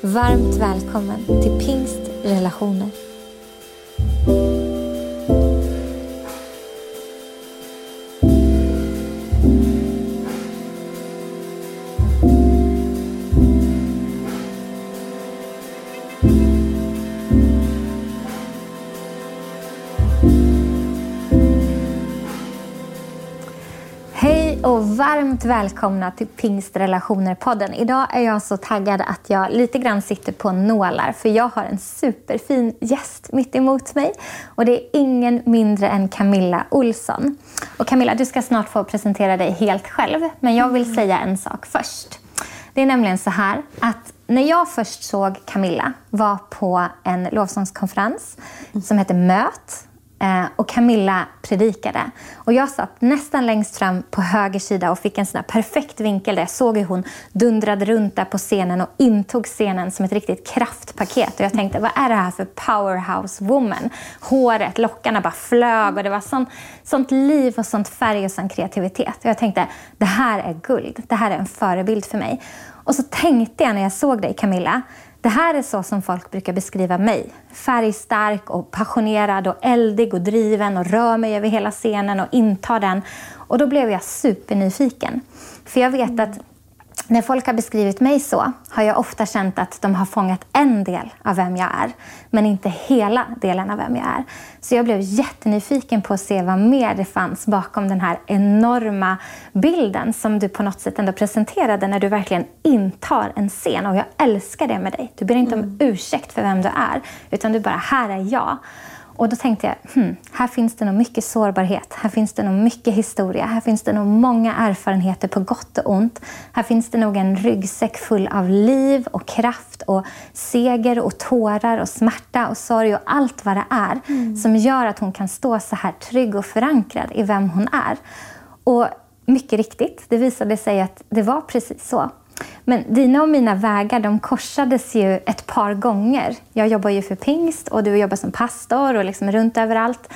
Varmt välkommen till Pingst relationer. Varmt välkomna till Pingstrelationer-podden. Idag är jag så taggad att jag lite grann sitter på nålar för jag har en superfin gäst mitt emot mig. Och det är ingen mindre än Camilla Olsson. Och Camilla, du ska snart få presentera dig helt själv, men jag vill säga en sak först. Det är nämligen så här att när jag först såg Camilla var på en lovsångskonferens som heter Möt Eh, och Camilla predikade. Och jag satt nästan längst fram på höger sida och fick en sån perfekt vinkel där jag såg hur hon dundrade runt där på scenen och intog scenen som ett riktigt kraftpaket. Och jag tänkte, vad är det här för powerhouse woman? Håret, lockarna bara flög och det var sånt, sånt liv och sånt färg och sån kreativitet. Och jag tänkte, det här är guld. Det här är en förebild för mig. Och så tänkte jag när jag såg dig Camilla, det här är så som folk brukar beskriva mig. Färgstark och passionerad och eldig och driven och rör mig över hela scenen och intar den. Och då blev jag supernyfiken. För jag vet att när folk har beskrivit mig så har jag ofta känt att de har fångat en del av vem jag är, men inte hela delen av vem jag är. Så jag blev jättenyfiken på att se vad mer det fanns bakom den här enorma bilden som du på något sätt ändå presenterade när du verkligen intar en scen. Och jag älskar det med dig. Du ber inte om ursäkt för vem du är, utan du bara, här är jag. Och då tänkte jag, hmm, här finns det nog mycket sårbarhet, här finns det nog mycket historia, här finns det nog många erfarenheter på gott och ont. Här finns det nog en ryggsäck full av liv och kraft och seger och tårar och smärta och sorg och allt vad det är mm. som gör att hon kan stå så här trygg och förankrad i vem hon är. Och mycket riktigt, det visade sig att det var precis så. Men dina och mina vägar de korsades ju ett par gånger. Jag jobbar ju för Pingst och du jobbar som pastor och liksom runt överallt.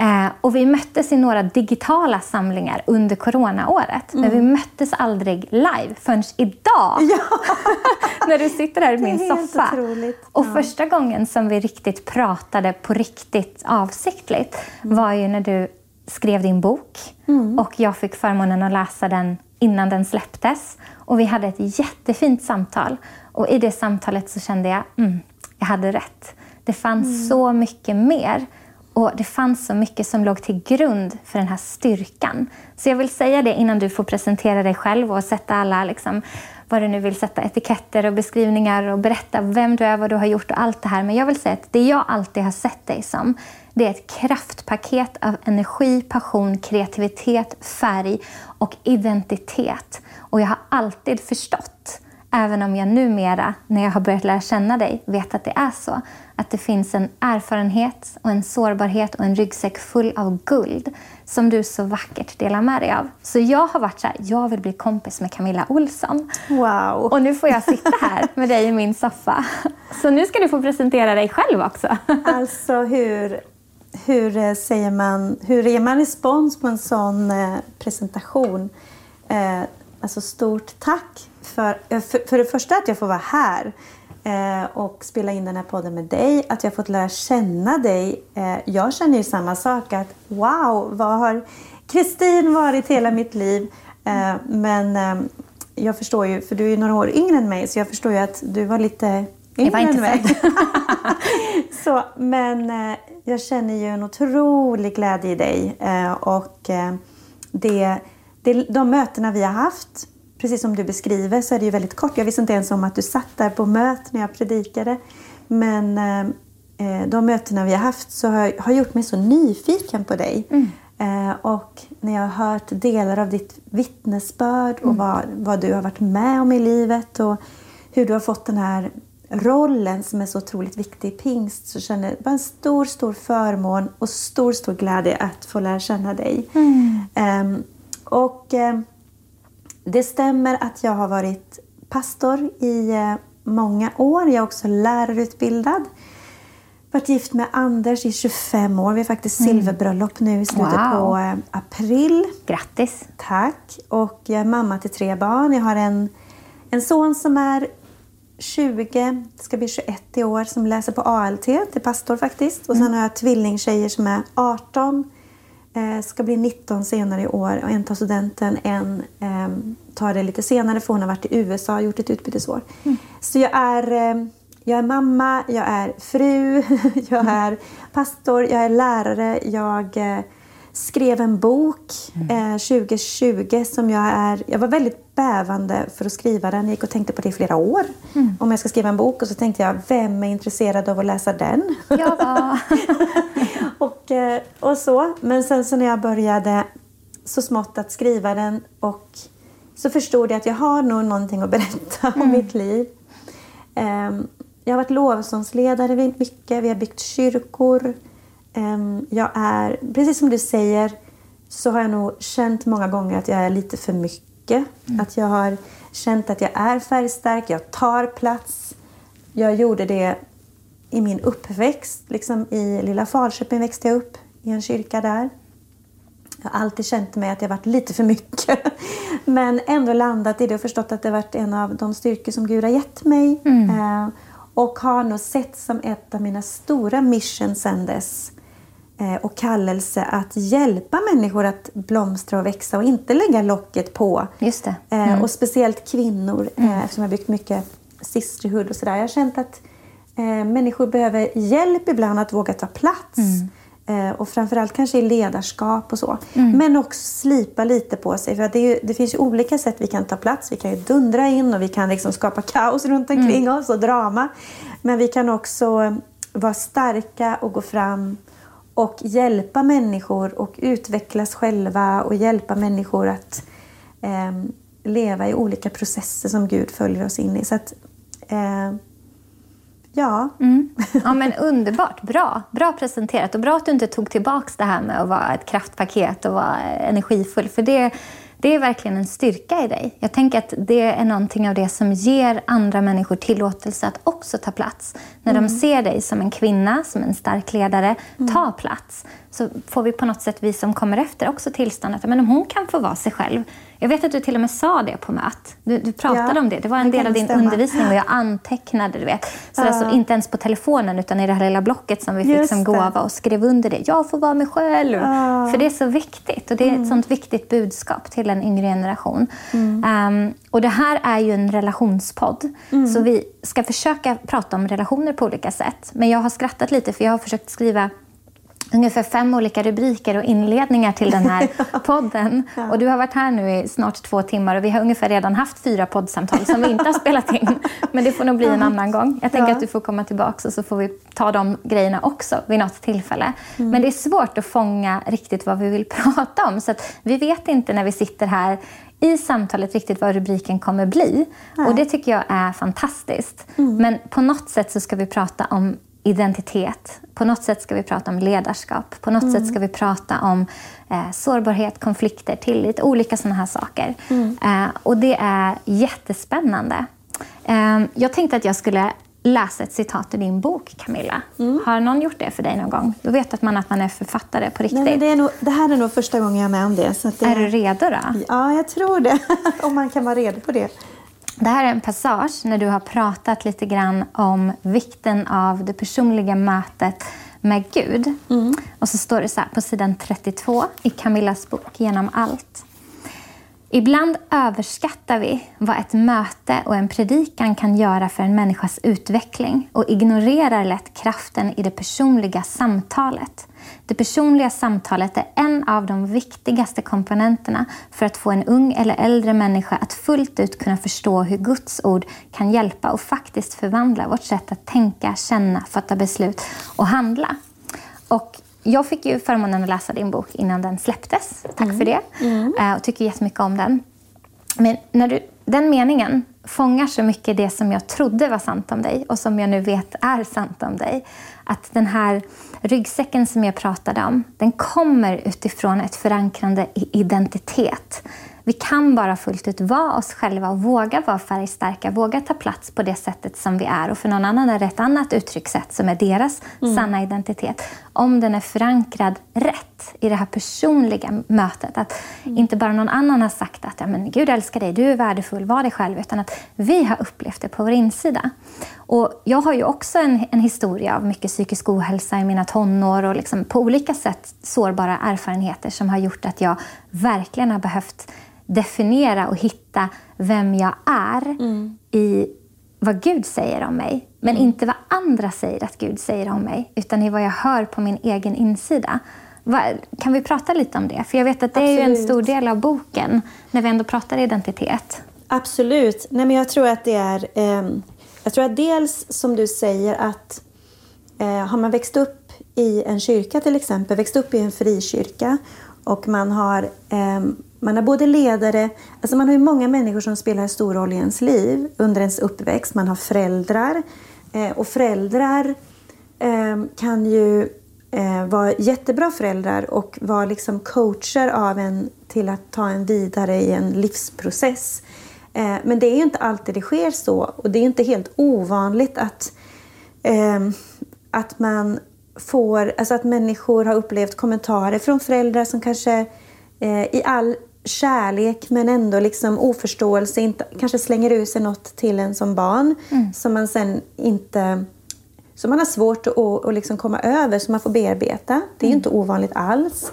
Eh, och vi möttes i några digitala samlingar under coronaåret. Mm. Men vi möttes aldrig live förrän idag. Ja. när du sitter här i min soffa. Otroligt. Och ja. första gången som vi riktigt pratade på riktigt avsiktligt mm. var ju när du skrev din bok. Mm. Och jag fick förmånen att läsa den innan den släpptes. Och vi hade ett jättefint samtal. Och i det samtalet så kände jag, mm, jag hade rätt. Det fanns mm. så mycket mer. Och det fanns så mycket som låg till grund för den här styrkan. Så jag vill säga det innan du får presentera dig själv och sätta alla, liksom, vad du nu vill sätta, etiketter och beskrivningar och berätta vem du är, vad du har gjort och allt det här. Men jag vill säga att det jag alltid har sett dig som, det är ett kraftpaket av energi, passion, kreativitet, färg och identitet. Och jag har alltid förstått, även om jag numera, när jag har börjat lära känna dig, vet att det är så, att det finns en erfarenhet och en sårbarhet och en ryggsäck full av guld som du så vackert delar med dig av. Så jag har varit så här, jag vill bli kompis med Camilla Olsson. Wow! Och nu får jag sitta här med dig i min soffa. Så nu ska du få presentera dig själv också. Alltså hur, hur eh, säger man, hur ger man respons på en sån eh, presentation? Eh, Alltså stort tack för, eh, för, för det första att jag får vara här eh, och spela in den här podden med dig. Att jag fått lära känna dig. Eh, jag känner ju samma sak att wow, vad har Kristin varit hela mitt liv? Men jag förstår ju, för du är ju några år yngre än mig, så jag förstår ju att du var lite yngre än mig. så, men jag känner ju en otrolig glädje i dig och det det, de mötena vi har haft, precis som du beskriver, så är det ju väldigt kort. Jag visste inte ens om att du satt där på möt när jag predikade. Men eh, de mötena vi har haft så har, har gjort mig så nyfiken på dig. Mm. Eh, och när jag har hört delar av ditt vittnesbörd och mm. vad, vad du har varit med om i livet och hur du har fått den här rollen som är så otroligt viktig i pingst så känner jag bara en stor, stor förmån och stor, stor glädje att få lära känna dig. Um, och um, det stämmer att jag har varit pastor i uh, många år. Jag är också lärarutbildad. Varit gift med Anders i 25 år. Vi har faktiskt mm. silverbröllop nu i slutet wow. på uh, april. Grattis! Tack! Och jag är mamma till tre barn. Jag har en, en son som är 20, ska bli 21 i år, som läser på ALT till pastor faktiskt. Och sen mm. har jag tvillingtjejer som är 18, eh, ska bli 19 senare i år. Och en tar studenten, en eh, tar det lite senare för hon har varit i USA och gjort ett utbytesår. Mm. Så jag är, eh, jag är mamma, jag är fru, jag är pastor, jag är lärare, jag eh, skrev en bok mm. eh, 2020 som jag är... Jag var väldigt bävande för att skriva den. Jag gick och tänkte på det i flera år. Mm. Om jag ska skriva en bok och så tänkte jag, vem är intresserad av att läsa den? Ja. och, eh, och så. Men sen så när jag började så smått att skriva den och så förstod jag att jag har nog någonting att berätta mm. om mitt liv. Um, jag har varit lovsångsledare mycket. Vi har byggt kyrkor. Ehm, jag är, precis som du säger, så har jag nog känt många gånger att jag är lite för mycket. Mm. Att jag har känt att jag är färgstark, jag tar plats. Jag gjorde det i min uppväxt. Liksom I lilla Falköping växte jag upp, i en kyrka där. Jag har alltid känt mig att jag varit lite för mycket. Men ändå landat i det och förstått att det varit en av de styrkor som Gud har gett mig. Mm. Eh, och har nog sett som ett av mina stora missions sen dess och kallelse att hjälpa människor att blomstra och växa och inte lägga locket på. Just det. Eh, mm. Och speciellt kvinnor, eh, mm. eftersom jag har byggt mycket sisterhood och sådär. Jag har känt att människor behöver hjälp ibland att våga ta plats. Mm. Och framförallt kanske i ledarskap och så. Mm. Men också slipa lite på sig. För det, ju, det, finns ju olika sätt vi kan ta plats. Vi kan ju dundra in och vi kan liksom skapa kaos runt omkring mm. oss och drama. Men vi kan också vara starka och gå fram och hjälpa människor och utvecklas själva och hjälpa människor att eh, leva i olika processer som Gud följer oss in i. Så att, eh, ja. Mm. ja men underbart, bra. Bra presenterat och bra att du inte tog tillbaka det här med att vara ett kraftpaket och vara energifull. För det det är verkligen en styrka i dig. Jag tänker att det är någonting av det som ger andra människor tillåtelse att också ta plats. När mm. de ser dig som en kvinna, som en stark ledare, mm. ta plats så får vi på något sätt, vi som kommer efter, också tillstånd att men om hon kan få vara sig själv. Jag vet att du till och med sa det på möt. Du, du pratade ja, om det. Det var en del av din stämma. undervisning och jag antecknade. Du vet. Så ja. alltså, inte ens på telefonen utan i det här lilla blocket som vi Just fick som gåva och skrev under det. Jag får vara mig själv. Ja. För det är så viktigt och det är mm. ett sånt viktigt budskap till en yngre generation. Mm. Um, och det här är ju en relationspodd. Mm. Så vi ska försöka prata om relationer på olika sätt. Men jag har skrattat lite för jag har försökt skriva ungefär fem olika rubriker och inledningar till den här podden. Ja. Och du har varit här nu i snart två timmar och vi har ungefär redan haft fyra poddsamtal som vi inte har spelat in. Men det får nog bli en annan gång. Jag tänker ja. att du får komma tillbaka och så får vi ta de grejerna också vid något tillfälle. Mm. Men det är svårt att fånga riktigt vad vi vill prata om. Så vi vet inte när vi sitter här i samtalet riktigt vad rubriken kommer bli. Nej. Och det tycker jag är fantastiskt. Mm. Men på något sätt så ska vi prata om identitet. På något sätt ska vi prata om ledarskap. På något mm. sätt ska vi prata om eh, sårbarhet, konflikter, tillit, olika sådana här saker. Mm. Eh, och det är jättespännande. Eh, jag tänkte att jag skulle läsa ett citat ur din bok, Camilla. Mm. Har någon gjort det för dig någon gång? Då vet man att man är författare på riktigt. Nej, det, är nog, det här är nog första gången jag är med om det. det är, är du redo då? Ja, jag tror det. om man kan vara redo på det. Det här är en passage när du har pratat lite grann om vikten av det personliga mötet med Gud. Mm. Och så står det så här på sidan 32 i Camillas bok Genom allt. Ibland överskattar vi vad ett möte och en predikan kan göra för en människas utveckling och ignorerar lätt kraften i det personliga samtalet. Det personliga samtalet är en av de viktigaste komponenterna för att få en ung eller äldre människa att fullt ut kunna förstå hur Guds ord kan hjälpa och faktiskt förvandla vårt sätt att tänka, känna, fatta beslut och handla. Och jag fick ju förmånen att läsa din bok innan den släpptes. Tack mm. för det. Mm. Uh, och tycker jättemycket om den. Men när du, den meningen fångar så mycket det som jag trodde var sant om dig och som jag nu vet är sant om dig. Att den här ryggsäcken som jag pratade om, den kommer utifrån ett förankrande i identitet. Vi kan bara fullt ut vara oss själva och våga vara färgstarka, våga ta plats på det sättet som vi är. Och för någon annan är det ett annat uttryckssätt som är deras mm. sanna identitet. Om den är förankrad rätt i det här personliga mötet. Att mm. inte bara någon annan har sagt att ja, men Gud älskar dig, du är värdefull, var dig själv. Utan att vi har upplevt det på vår insida. Och jag har ju också en, en historia av mycket psykisk ohälsa i mina tonår och liksom på olika sätt sårbara erfarenheter som har gjort att jag verkligen har behövt definiera och hitta vem jag är mm. i vad Gud säger om mig. Men mm. inte vad andra säger att Gud säger om mig, utan i vad jag hör på min egen insida. Kan vi prata lite om det? För jag vet att det Absolut. är en stor del av boken, när vi ändå pratar identitet. Absolut. Nej, men jag tror att det är... Eh, jag tror att dels, som du säger, att eh, har man växt upp i en kyrka till exempel, växt upp i en frikyrka och man har eh, man har både ledare, alltså man har ju många människor som spelar stor roll i ens liv under ens uppväxt. Man har föräldrar eh, och föräldrar eh, kan ju eh, vara jättebra föräldrar och vara liksom coacher av en till att ta en vidare i en livsprocess. Eh, men det är ju inte alltid det sker så och det är inte helt ovanligt att, eh, att man får, alltså att människor har upplevt kommentarer från föräldrar som kanske eh, i all kärlek men ändå liksom oförståelse, inte, kanske slänger ur sig något till en som barn mm. som man sen inte som man har svårt att, att liksom komma över, som man får bearbeta. Det är mm. inte ovanligt alls.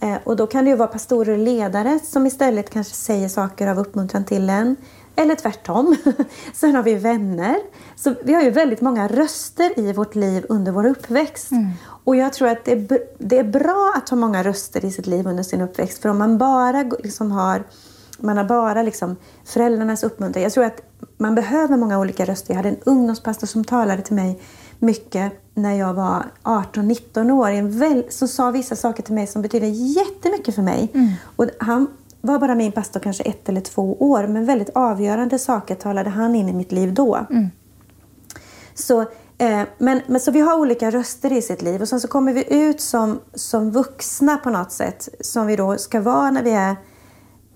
Eh, och då kan det ju vara pastorer och ledare som istället kanske säger saker av uppmuntran till en. Eller tvärtom. Sen har vi vänner. Så vi har ju väldigt många röster i vårt liv under vår uppväxt. Mm. Och jag tror att det är, det är bra att ha många röster i sitt liv under sin uppväxt. För om man bara liksom har man har bara liksom föräldrarnas uppmuntran. Jag tror att man behöver många olika röster. Jag hade en ungdomspastor som talade till mig mycket när jag var 18-19 år. som sa vissa saker till mig som betydde jättemycket för mig. Mm. Och han var bara min pastor kanske ett eller två år, men väldigt avgörande saker talade han in i mitt liv då. Mm. Så, eh, men, men, så vi har olika röster i sitt liv och sen så kommer vi ut som, som vuxna på något sätt, som vi då ska vara när vi är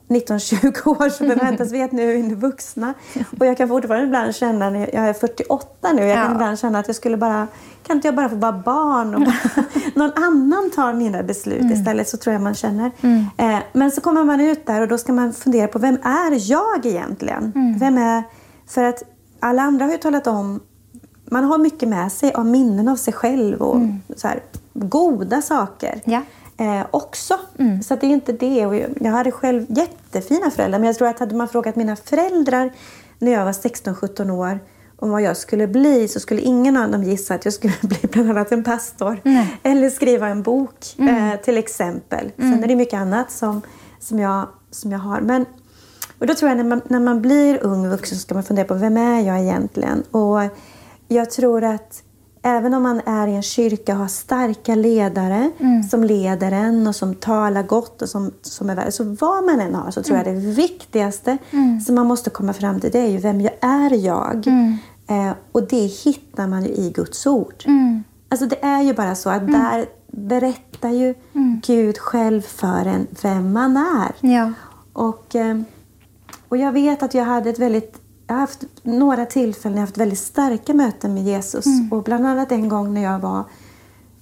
19-20 år så förväntas att nu är vuxna. Och jag kan fortfarande ibland känna, när jag är 48 nu, jag kan ja. ibland känna att jag skulle bara, kan inte jag bara få vara barn och bara, någon annan tar mina beslut mm. istället, så tror jag man känner. Mm. Eh, men så kommer man ut där och då ska man fundera på, vem är jag egentligen? Mm. Vem är, för att alla andra har ju talat om, man har mycket med sig av minnen av sig själv och mm. så här, goda saker. Ja eh, också. Mm. Så det är inte det. Och jag hade själv jättefina föräldrar. Men jag tror att hade man frågat mina föräldrar när jag var 16-17 år om vad jag skulle bli så skulle ingen av dem gissa att jag skulle bli bland annat en pastor. Nej. Eller skriva en bok mm. eh, till exempel. Mm. Sen är det mycket annat som, som, jag, som jag har. Men, och då tror jag när man, när man blir ung vuxen så ska man fundera på vem är jag egentligen? Och jag tror att även om man är i en kyrka och har starka ledare mm. som leder en och som talar gott och som, som är värd. Så vad man än har så tror mm. jag det viktigaste mm. som man måste komma fram till det är ju vem jag är jag? Mm. Eh, och det hittar man ju i Guds ord. Mm. Alltså det är ju bara så att mm. där berättar ju Gud själv för en vem man är. Ja. Och, eh, och jag vet att jag hade ett väldigt jag har haft några tillfällen jag haft väldigt starka möten med Jesus. Mm. Och bland annat en gång när jag var,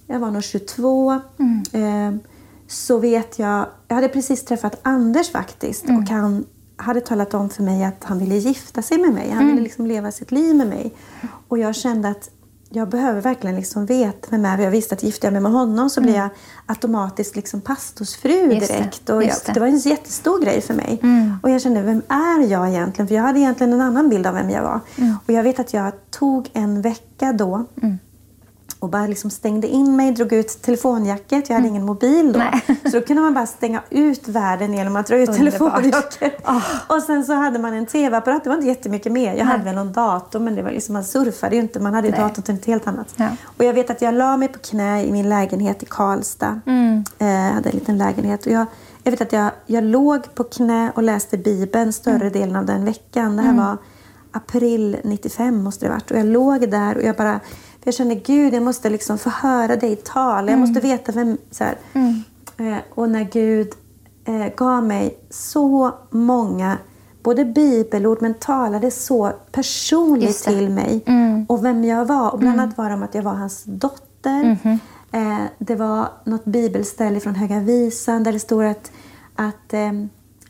jag var nog 22. Mm. Eh, så vet jag, jag hade precis träffat Anders faktiskt. Mm. Och han hade talat om för mig att han ville gifta sig med mig. Han ville mm. liksom leva sitt liv med mig. Och jag kände att jag behöver verkligen liksom veta vem är. Jag visste att gifter jag mig med honom så mm. blir jag automatiskt liksom pastorsfru direkt. Det, och jag, det. det. var en jättestor grej för mig. Mm. Och jag kände, vem är jag egentligen? För jag hade egentligen en annan bild av vem jag var. Mm. Och jag vet att jag tog en vecka då mm och bara liksom stängde in mig, drog ut telefonjacket. Jag hade mm. ingen mobil då. Nej. Så då kunde man bara stänga ut världen genom att dra ut telefonjacket. Oh. Och sen så hade man en tv-apparat. Det var inte jättemycket mer. Jag Nej. hade väl någon dator men det var liksom, man surfade ju inte. Man hade ju datorn till något helt annat. Ja. Och jag vet att jag la mig på knä i min lägenhet i Karlstad. Mm. Eh, jag hade en liten lägenhet. Och jag, jag vet att jag, jag låg på knä och läste Bibeln större mm. delen av den veckan. Det här mm. var april 95 måste det ha varit. Och jag låg där och jag bara... Jag kände Gud, jag måste liksom få höra dig tala. Jag måste veta vem... Så här. Eh, och när Gud eh, gav mig så många både bibelord men talade så personligt till mig och vem jag var. Och bland annat var det om att jag var hans dotter. Eh, det var något bibelställe från Höga Visan där det står att, att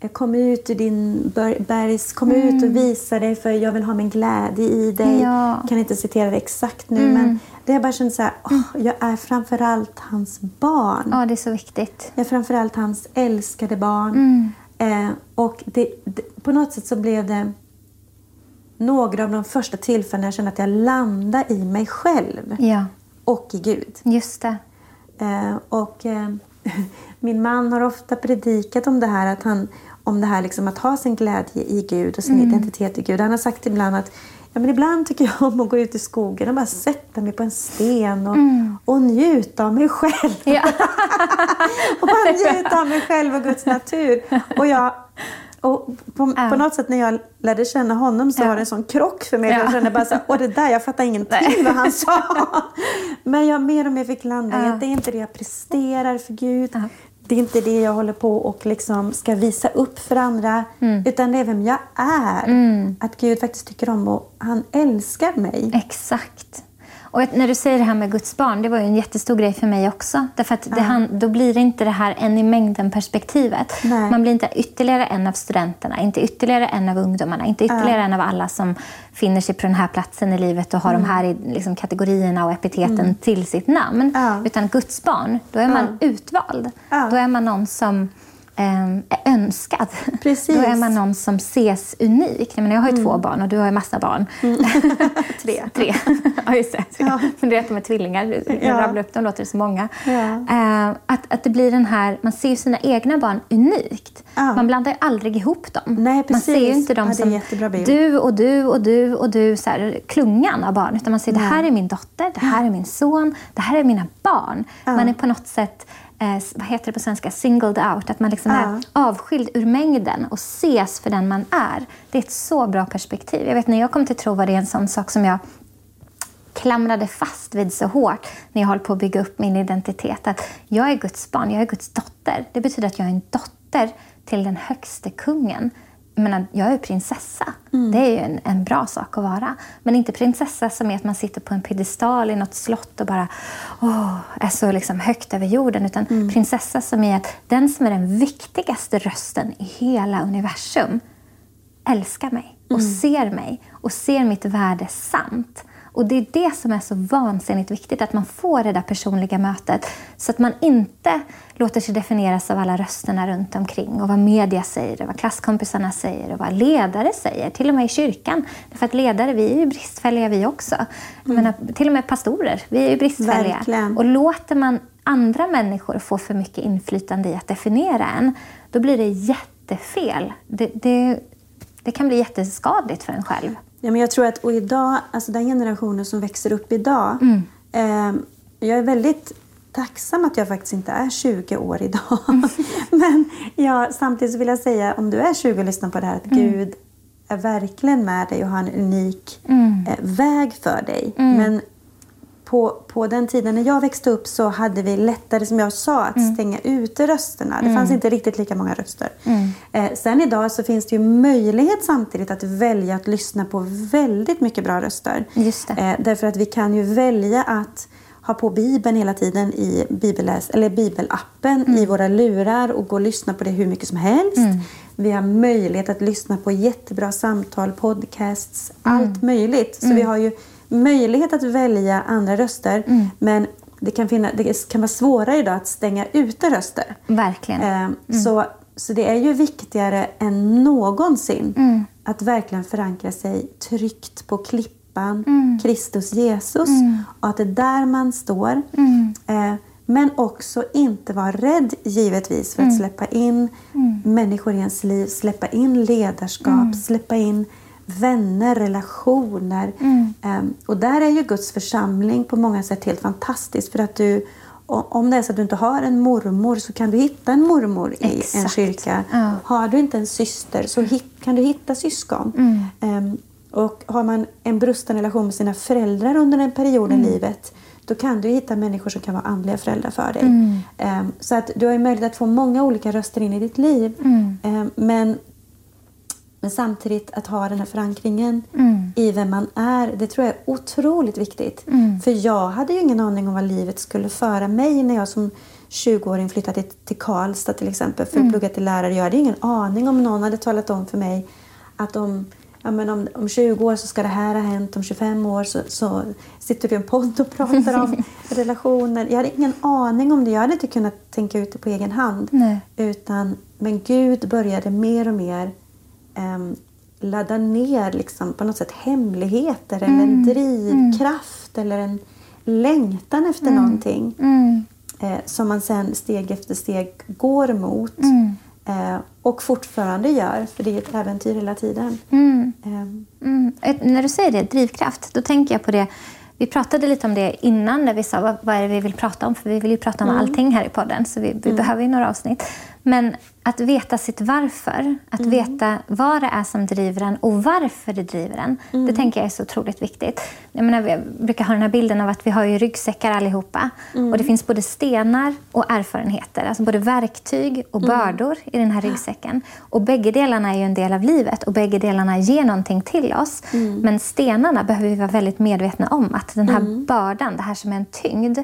eh, Kom ut ur din ber- bergs, kom ut och visa dig för jag vill ha min glädje i dig. Ja. kan inte citera det exakt nu men det jag bara kände så här, åh, jag är framförallt hans barn. Ja, det är så viktigt. Jag är framförallt hans älskade barn. Mm. Eh, och det, det, på något sätt så blev det några av de första tillfällena jag kände att jag landade i mig själv Ja, och i Gud. just det. Eh, och eh, min man har ofta predikat om det här, att han, om det här liksom att ha sin glädje i Gud och sin Mm. identitet i Gud. Han har sagt ibland att ja, men ibland tycker jag om att gå ut i skogen och bara sätta mig på en sten och, och njuta av mig själv. Mm. Ja. och bara njuta av mig själv och Guds natur. Och jag, och på, Ja. på något sätt när jag lärde känna honom så Ja. var det en sån krock för mig. Ja. Jag kände bara så åh det där, jag fattar ingenting Nej. vad han sa. Men jag mer och mer fick landa i att det är inte det jag presterar för Gud. Det är inte det jag håller på och liksom ska visa upp för andra. Mm. Utan det är vem jag är. Att Gud faktiskt tycker om och han älskar mig. Exakt. Och när du säger det här med Guds barn, det var ju en jättestor grej för mig också. Därför att det, han, då blir det inte det här en i mängden-perspektivet. Man blir inte ytterligare en av studenterna, inte ytterligare en av ungdomarna, inte ytterligare en av alla som finner sig på den här platsen i livet och har de här liksom, kategorierna och epiteten till sitt namn. Utan Guds barn, då är man utvald. Då är man någon som är önskad. Precis. Då är man någon som ses unik. Jag, menar, jag har ju två barn och du har ju massa barn. Tre. Tre. ja, just det. Ja. Men du vet, de är tvillingar. Jag Ja. rabblar upp dem, låter det så många. Ja. Eh, att, att det blir den här, man ser ju sina egna barn unikt. Ja. Man blandar ju aldrig ihop dem. Nej, Man ser ju inte dem det är som du och du och du och du, så här, klungan av barn. Utan man ser, det här är min dotter, det här är min son, det här är mina barn. Man är på något sätt eh, vad heter det på svenska, singled out. Att man liksom Ja. är avskild ur mängden och ses för den man är. Det är ett så bra perspektiv. Jag vet när jag kom till tro var det en sån sak som jag klamrade fast vid så hårt när jag höll på att bygga upp min identitet. Att jag är Guds barn, jag är Guds dotter. Det betyder att jag är en dotter till den högste kungen. Menar, jag är prinsessa. Det är ju en, en bra sak att vara. Men inte prinsessa som är att man sitter på en piedestal i något slott och bara åh, är så liksom högt över jorden. Utan prinsessa som är att den som är den viktigaste rösten i hela universum älskar mig och ser mig och ser mitt värde sant. Och Det är det som är så vansinnigt viktigt, att man får det där personliga mötet så att man inte låter sig definieras av alla rösterna runt omkring och vad media säger, och vad klasskompisarna säger och vad ledare säger, till och med i kyrkan. För att ledare, vi är ju bristfälliga vi också. Jag menar, till och med pastorer, vi är ju bristfälliga. Verkligen. Och låter man andra människor få för mycket inflytande i att definiera en, då blir det jättefel. Det, det, det kan bli jätteskadligt för en själv. Ja, men jag tror att och idag, alltså den generationen som växer upp idag. Mm. Eh, jag är väldigt tacksam att jag faktiskt inte är 20 år idag. Mm. men ja, samtidigt vill jag säga, om du är 20 och lyssnar på det här, att Mm. Gud är verkligen med dig och har en unik Mm. eh, väg för dig. Men på, på den tiden när jag växte upp så hade vi lättare, som jag sa, att Mm. stänga ute rösterna. Det fanns inte riktigt lika många röster. Eh, sen idag så finns det ju möjlighet samtidigt att välja att lyssna på väldigt mycket bra röster. Just. Eh, därför att vi kan ju välja att ha på Bibeln hela tiden i bibelläs eller bibelappen Mm. i våra lurar och gå och lyssna på det hur mycket som helst. Vi har möjlighet att lyssna på jättebra samtal, podcasts, Mm. allt möjligt. Så vi har ju möjlighet att välja andra röster. Mm. Men det kan, finna, det kan vara svårare idag att stänga ute röster. Verkligen. Eh, så, så det är ju viktigare än någonsin Mm. att verkligen förankra sig tryggt på klippan, Mm. Kristus Jesus. Och att det är där man står. Mm. Eh, men också inte vara rädd givetvis för att Mm. släppa in människor i ens liv, släppa in ledarskap, Mm. släppa in vänner, relationer. Mm. Eh, och där är ju Guds församling på många sätt helt fantastisk. För att du, om det är så att du inte har en mormor så kan du hitta en mormor i en Exakt. kyrka. Ja. Har du inte en syster så kan du hitta syskon. Mm. Ehm, Och har man en brusten relation med sina föräldrar under en period Mm. i livet då kan du hitta människor som kan vara andliga föräldrar för dig. Mm. Ehm, Så att du har möjlighet att få många olika röster in i ditt liv. Ehm, Men, men samtidigt att ha den här förankringen Mm. i vem man är, det tror jag är otroligt viktigt. Mm. För jag hade ju ingen aning om vad livet skulle föra mig när jag som 20-åring flyttade till, Karlstad till exempel för att Mm. plugga till lärare. Jag hade ingen aning om någon hade talat om för mig att om, ja, men om, om 20 år så ska det här ha hänt, om 25 år så, så sitter du i en podd och pratar om relationer. Jag hade ingen aning om det. Jag hade inte kunnat tänka ut det på egen hand. Nej. Utan, men Gud började mer och mer ehm, ladda ner liksom, på något sätt hemligheter eller en drivkraft eller en längtan efter någonting Mm. eh, som man sen steg efter steg går mot Mm. eh, och fortfarande gör, för det är ett äventyr hela tiden. Mm. Mm. Ett- När du säger det, drivkraft, då tänker jag på det. Vi pratade lite om det innan när vi sa vad, vad är det vi vill prata om. För vi vill ju prata om allting här i podden, så vi, vi behöver ju några avsnitt. Men att veta sitt varför, att veta vad det är som driver en och varför det driver en. Det tänker jag är så otroligt viktigt. Jag, menar, vi brukar ha den här bilden av att vi har ju ryggsäckar allihopa. Och det finns både stenar och erfarenheter. Alltså både verktyg och bördor i den här ryggsäcken. Och bägge delarna är ju en del av livet och bägge delarna ger någonting till oss. Men stenarna behöver vi vara väldigt medvetna om. Att den här bördan, det här som är en tyngd,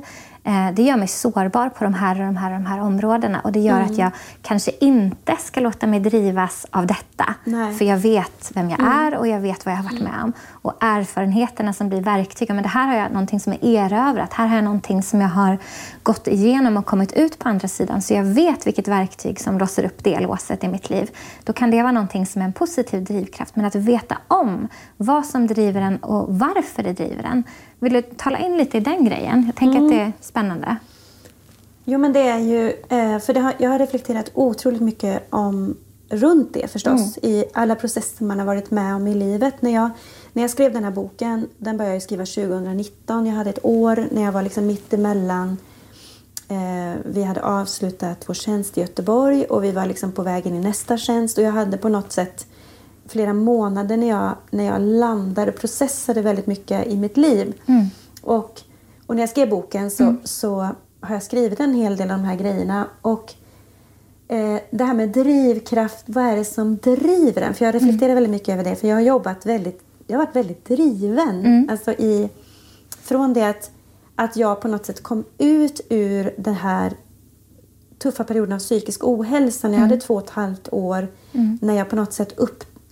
det gör mig sårbar på de här och de här och de här områdena. Och det gör att jag kanske inte ska låta mig drivas av detta. Nej. För jag vet vem jag är och jag vet vad jag har varit med om. Och erfarenheterna som blir verktyg. Men det här har jag någonting som är erövrat. Här har jag någonting som jag har gått igenom och kommit ut på andra sidan. Så jag vet vilket verktyg som låser upp det låset i mitt liv. Då kan det vara någonting som är en positiv drivkraft. Men att veta om vad som driver en och varför det driver en. Vill du tala in lite i den grejen? Jag tänker att det är spännande. Jo, men det är ju... Eh, för har, jag har reflekterat otroligt mycket om runt det förstås. I alla processer man har varit med om i livet. När jag, när jag skrev den här boken, den började jag skriva 2019. Jag hade ett år när jag var liksom mitt emellan. Eh, vi hade avslutat vår tjänst i Göteborg och vi var liksom på väg in i nästa tjänst. Och jag hade på något sätt flera månader när jag, när jag landade och processade väldigt mycket i mitt liv. Och, och när jag skrev boken så, så har jag skrivit en hel del av de här grejerna. Och eh, det här med drivkraft, vad är det som driver en? För jag reflekterar väldigt mycket över det. För jag har jobbat väldigt, jag har varit väldigt driven. Alltså i, från det att, att jag på något sätt kom ut ur den här tuffa perioden av psykisk ohälsa när jag hade två och ett halvt år. När jag på något sätt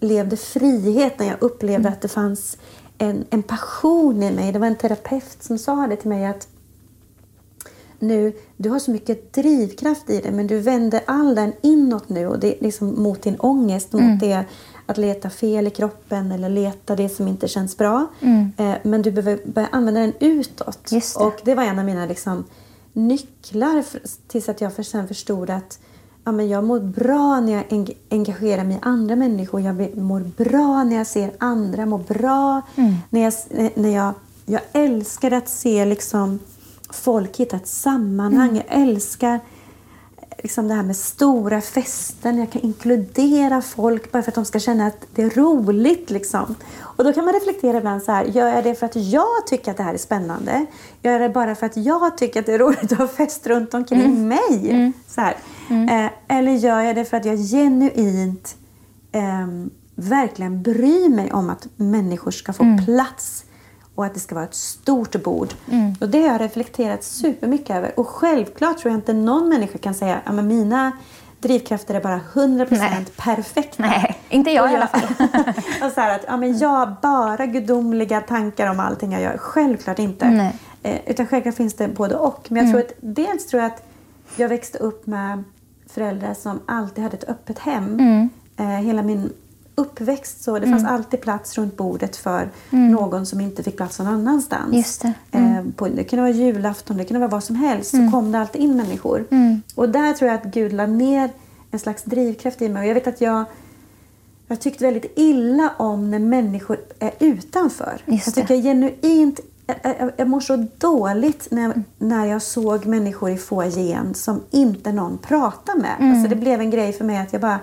upplevde frihet, när jag upplevde att det fanns en, en passion i mig. Det var en terapeut som sa det till mig att nu, du har så mycket drivkraft i dig men du vänder all den inåt nu och det är liksom mot din ångest, mot det att leta fel i kroppen eller leta det som inte känns bra. Eh, men du behöver börja använda den utåt. Det. Och det var en av mina liksom, nycklar för, tills att jag sen förstod att ja, men jag mår bra när jag eng- engagerar mig i andra människor. Jag mår bra när jag ser andra må bra. När jag, när jag, jag älskar att se liksom, folk hitta ett sammanhang. Jag älskar liksom det här med stora festen. Jag kan inkludera folk bara för att de ska känna att det är roligt. Liksom. Och då kan man reflektera ibland så här. Gör jag det för att jag tycker att det här är spännande? Gör jag det bara för att jag tycker att det är roligt att ha fest runt omkring mig? Så här. Eh, eller gör jag det för att jag genuint ehm, verkligen bryr mig om att människor ska få plats och att det ska vara ett stort bord. Och Det har jag reflekterat supermycket över. Och självklart tror jag inte någon människa kan säga att mina drivkrafter är bara 100% Nej. perfekta. Nej, inte jag Och i alla fall. och så att ja, men jag har bara gudomliga tankar om allting jag gör. Självklart inte. Eh, utan självklart finns det både och. Men jag tror att dels tror jag att jag växte upp med föräldrar som alltid hade ett öppet hem. Eh, hela min uppväxt så det fanns alltid plats runt bordet för någon som inte fick plats någon annanstans. Just det. Eh, på, det kunde vara julafton, det kunde vara vad som helst. Så kom det alltid in människor. Och där tror jag att Gud la ner en slags drivkraft i mig. Och jag vet att jag jag tyckte väldigt illa om när människor är utanför. Jag tycker genuint jag, jag, jag mår så dåligt när, när jag såg människor i foajén som inte någon pratar med. Alltså det blev en grej för mig att jag bara,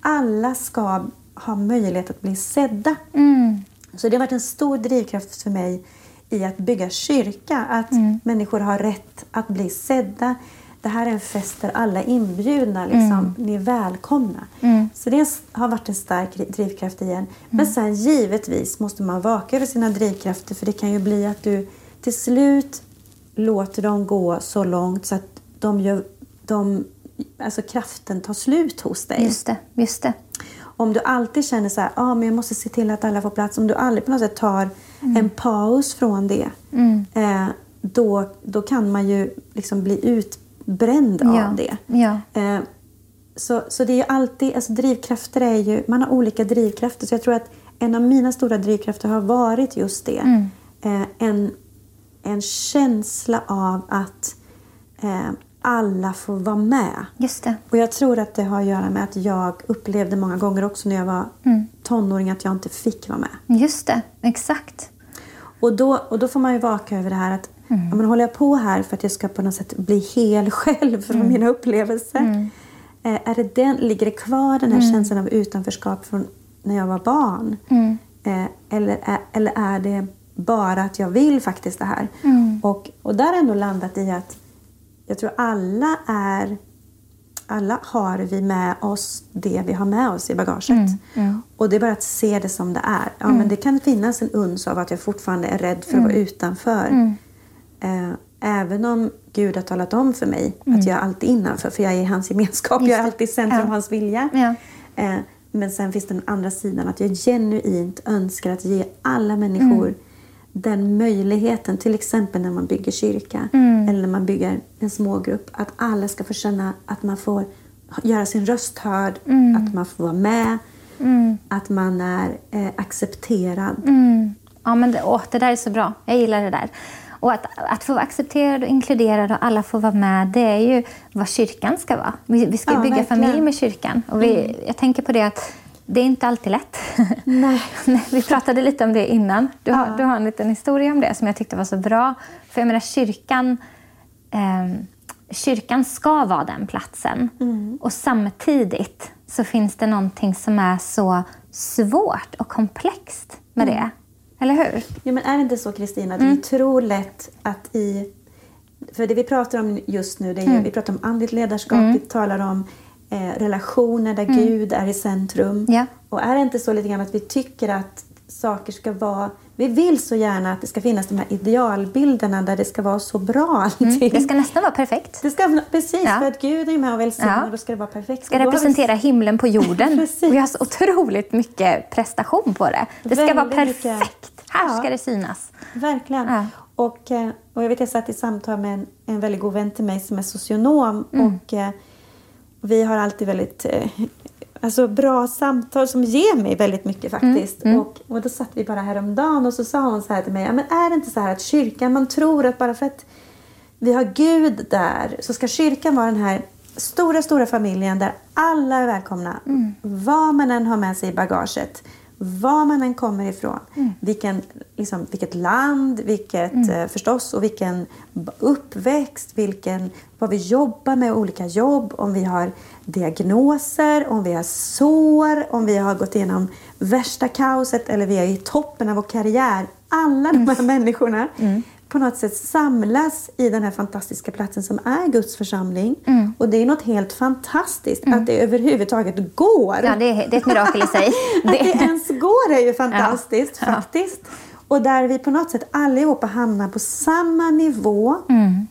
alla ska ha möjlighet att bli sedda. Mm. Så det har varit en stor drivkraft för mig i att bygga kyrka. Att människor har rätt att bli sedda. Det här är en fest där alla är inbjudna. Liksom. Ni är välkomna. Så det har varit en stark drivkraft igen. Men sen givetvis måste man vaka över sina drivkrafter. För det kan ju bli att du till slut låter dem gå så långt så att de gör, de, alltså kraften tar slut hos dig. Just det, just det. Om du alltid känner så här, ah, men jag måste se till att alla får plats. Om du aldrig på något sätt tar en paus från det. Eh, då, då kan man ju liksom bli utbränd Ja, av det. ja. Eh, så, så det är ju alltid, alltså drivkrafter är ju, man har olika drivkrafter. Så jag tror att en av mina stora drivkrafter har varit just det. Eh, en, en känsla av att eh, alla får vara med. Just det. Och jag tror att det har att göra med att jag upplevde många gånger också när jag var tonåring att jag inte fick vara med. Just det, exakt. Och då, och då får man ju vaka över det här att ja, men håller jag på här för att jag ska på något sätt bli hel själv från mina upplevelser? Eh, är det den, ligger det kvar den här känslan av utanförskap från när jag var barn? Eh, eller, är, eller är det bara att jag vill faktiskt det här? Och, och där har jag ändå landat i att jag tror alla är alla har vi med oss det vi har med oss i bagaget. Och det är bara att se det som det är. Ja, men det kan finnas en uns av att jag fortfarande är rädd för att vara utanför. Eh, även om Gud har talat om för mig att jag är alltid innanför, för jag är i hans gemenskap. Jag är alltid i centrum av Ja. hans vilja. Ja. Eh, men sen finns den andra sidan, att jag genuint önskar att ge alla människor den möjligheten, till exempel när man bygger kyrka eller när man bygger en smågrupp, att alla ska få känna att man får göra sin röst hörd, att man får vara med, att man är eh, accepterad. Mm. Ja, men det, åh, det där är så bra. Jag gillar det där. Och att, att få vara accepterad och inkluderad och alla får vara med, det är ju vad kyrkan ska vara. Vi, vi ska Ja, bygga verkligen. familj med kyrkan. Och vi, Jag tänker på det att det är inte alltid lätt. Nej. Vi pratade lite om det innan. Du har, du har en liten historia om det som jag tyckte var så bra. För jag menar, kyrkan, ehm, kyrkan ska vara den platsen. Och samtidigt så finns det någonting som är så svårt och komplext med det. Eller hur? Ja, men är det inte så Kristina, att vi tror lätt att i... För det vi pratar om just nu, det är ju, vi pratar om andligt ledarskap, vi talar om eh, relationer där Gud är i centrum. Ja. Och är det inte så lite grann att vi tycker att saker ska vara... Vi vill så gärna att det ska finnas de här idealbilderna där det ska vara så bra allting. Det ska nästan vara perfekt. Det ska, precis, Ja. för att Gud är med och välsignar, Ja. då ska det vara perfekt. ska Och då har vi- representera himlen på jorden. Jag har så otroligt mycket prestation på det. Det ska vara Väldigt mycket. perfekt. Här Ja. ska det synas. Verkligen. Ja. Och, eh, och jag vet jag satt i samtal med en, en väldigt god vän till mig som är socionom. Mm. Och eh, vi har alltid väldigt eh, alltså bra samtal som ger mig väldigt mycket faktiskt. Mm. Och, och då satt vi bara häromdagen och så sa hon så här till mig. Ja, men är det inte så här att kyrkan, man tror att bara för att vi har Gud där så ska kyrkan vara den här stora, stora familjen där alla är välkomna. Vad man än har med sig i bagaget. Var man än kommer ifrån. Vilken, liksom, vilket land, vilket eh, förstås och vilken uppväxt, vilken, vad vi jobbar med, olika jobb, om vi har diagnoser, om vi har sår, om vi har gått igenom värsta kaoset eller vi är i toppen av vår karriär. Alla de här människorna på något sätt samlas i den här fantastiska platsen som är Guds församling. Och det är något helt fantastiskt att det överhuvudtaget går. Ja, det är, det är ett mirakel i sig. Att det ens går är ju fantastiskt Ja. faktiskt. Och där vi på något sätt allihopa hamnar på samma nivå. Mm.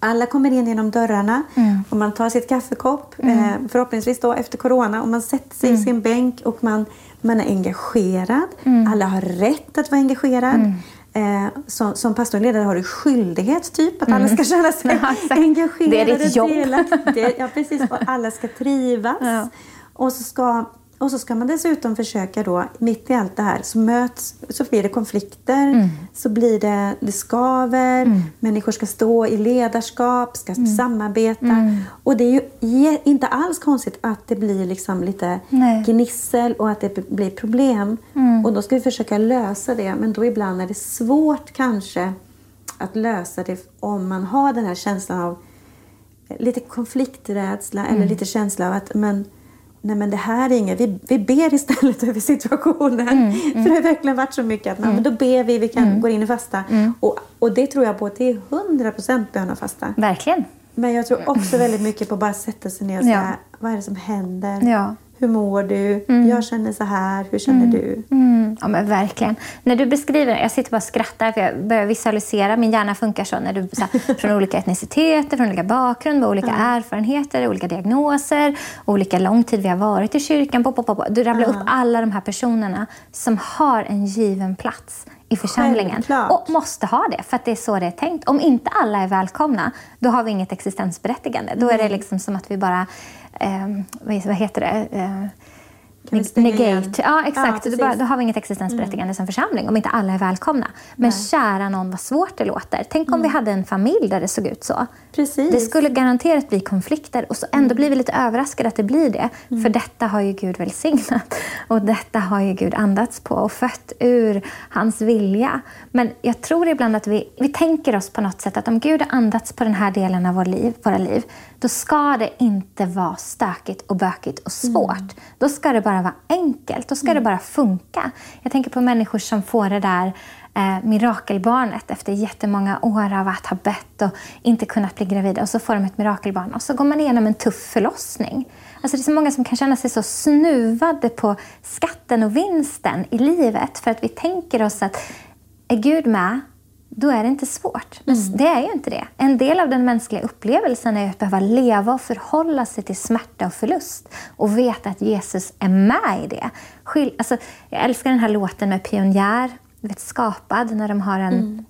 Alla kommer in genom dörrarna och man tar sitt kaffekopp, Mm. eh, förhoppningsvis då efter corona, och man sätter sig i sin bänk och man, man är engagerad. Mm. Alla har rätt att vara engagerad. Eh, som, som pastorledare har du skyldighet typ att alla ska känna sig Mm. Ja, engagerade. Det är ditt jobb. delaktiga. Ja, precis. Och alla ska trivas. Ja. Och, så ska, och så ska man dessutom försöka då, mitt i allt det här, så möts, så blir det konflikter, Mm. så blir det, det skaver, människor ska stå i ledarskap, ska Mm. samarbeta. Och det är ju inte alls konstigt att det blir liksom lite Nej. gnissel och att det blir problem. Och då ska vi försöka lösa det, men då ibland är det svårt kanske att lösa det om man har den här känslan av lite konflikträdsla eller lite känsla av att men, nej men det här är inget, vi, vi ber istället över situationen. Mm, För det har verkligen varit så mycket att men då ber vi, vi kan Mm. gå in i fasta. Och, och det tror jag på till 100% bön och fasta. Verkligen. Men jag tror också väldigt mycket på att bara sätta sig ner och Ja. säga, vad är det som händer? Ja. Hur mår du? Jag känner så här, hur känner du? Mm, ja, men verkligen. När du beskriver jag sitter bara och skrattar för jag börjar visualisera. Min hjärna funkar så. När du, så här, från olika etniciteter, från olika bakgrund, med olika erfarenheter, olika diagnoser, olika lång tid vi har varit i kyrkan. Pop, pop, pop. Du rabblar upp alla de här personerna som har en given plats i församlingen. Självklart. Och måste ha det, för att det är så det är tänkt. Om inte alla är välkomna, då har vi inget existensberättigande. Då är det liksom som att vi bara... Eh, vad heter det? Eh, igen? negate. Ja, exakt. Ja, då, bara, då har vi inget existensberättigande som församling om inte alla är välkomna. Men kära någon vad svårt det låter. Tänk om vi hade en familj där det såg ut så. Precis. Det skulle garanterat bli konflikter och så ändå blir vi lite överraskade att det blir det. För detta har ju Gud välsignat. Och detta har ju Gud andats på och fött ur hans vilja. Men jag tror ibland att vi, vi tänker oss på något sätt att om Gud har andats på den här delen av vår liv, våra liv, då ska det inte vara stökigt och bökigt och svårt. Då ska det bara vara enkelt. Då ska det bara funka. Jag tänker på människor som får det där eh, mirakelbarnet efter jättemånga år av att ha bett och inte kunnat bli gravida. Och så får de ett mirakelbarn och så går man igenom en tuff förlossning. Alltså det är så många som kan känna sig så snuvade på skatten och vinsten i livet för att vi tänker oss att är Gud med, då är det inte svårt. Men det är ju inte det. En del av den mänskliga upplevelsen är att behöva leva och förhålla sig till smärta och förlust och veta att Jesus är med i det. Skil- alltså, jag älskar den här låten med Pionjär, vet, Skapad, när de har en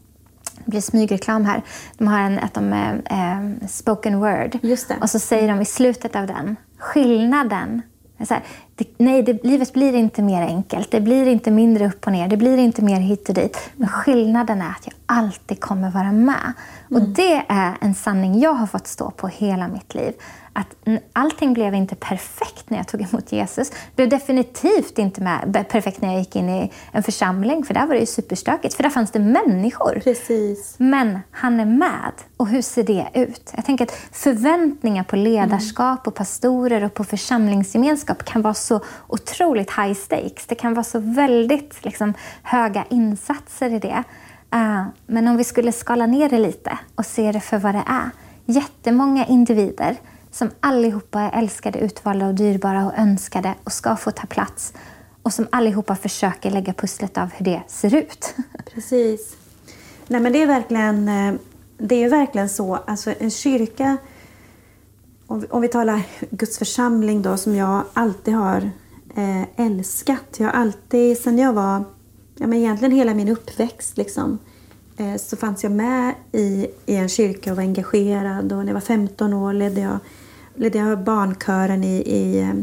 det blir smygreklam här. De har en att de är, eh, spoken word. Och så säger de i slutet av den, skillnaden. Så här, det, nej, det, livet blir inte mer enkelt. Det blir inte mindre upp och ner. Det blir inte mer hit och dit. Men skillnaden är att jag alltid kommer vara med. Och det är en sanning jag har fått stå på hela mitt liv. Att allting blev inte perfekt när jag tog emot Jesus. Det blev definitivt inte med, perfekt när jag gick in i en församling. För där var det ju superstökigt. För där fanns det människor. Precis. Men han är med. Och hur ser det ut? Jag tänker att förväntningar på ledarskap och pastorer och på församlingsgemenskap kan vara så otroligt high stakes. Det kan vara så väldigt liksom, höga insatser i det. Uh, men om vi skulle skala ner det lite och se det för vad det är. Jättemånga individer som allihopa är älskade, utvalda och dyrbara och önskade och ska få ta plats. Och som allihopa försöker lägga pusslet av hur det ser ut. Precis. Nej, men det är verkligen, eh, det är verkligen så. Alltså en kyrka, om vi, om vi talar Guds församling då, som jag alltid har eh, älskat. Jag har alltid, sen jag var, ja men egentligen hela min uppväxt liksom, eh, så fanns jag med i, i en kyrka och var engagerad. Och när jag var 15 år ledde jag, ledde jag barnkören i, i eh,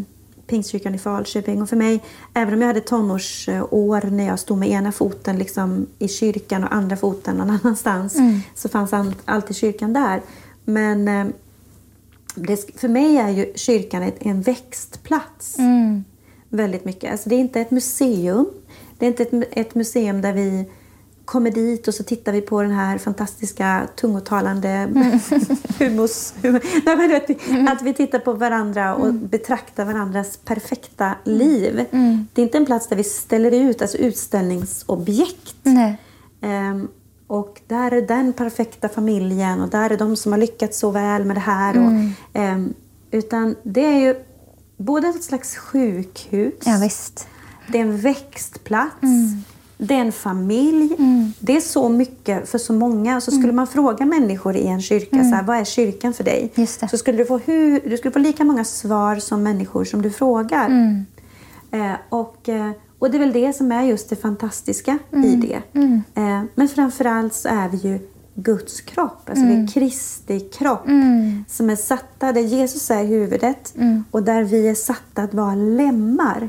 Pingstkyrkan i Falköping. Och för mig, även om jag hade tonårsår när jag stod med ena foten liksom i kyrkan och andra foten någon annanstans, så fanns all- alltid kyrkan där. Men eh, det, för mig är ju kyrkan ett, en växtplats. Väldigt mycket. Alltså det är inte ett museum. Det är inte ett, ett museum där vi kommer dit och så tittar vi på den här fantastiska tungotalande humus... Hum, nej, men att, vi, att vi tittar på varandra och betraktar varandras perfekta liv. Det är inte en plats där vi ställer ut alltså utställningsobjekt. Nej. Och där är den perfekta familjen och där är de som har lyckats så väl med det här. Och, ehm, utan det är ju både ett slags sjukhus, Ja, det är en växtplats, det är en familj. Det är så mycket för så många. Så skulle man fråga människor i en kyrka, så här, vad är kyrkan för dig? Så skulle du, få hur, du skulle få lika många svar som människor som du frågar. Eh, och, eh, och det är väl det som är just det fantastiska i det. Eh, men framförallt så är vi ju Guds kropp. Alltså vi är Kristi kropp. Som är satta, där Jesus är huvudet och där vi är satta att vara lemmar.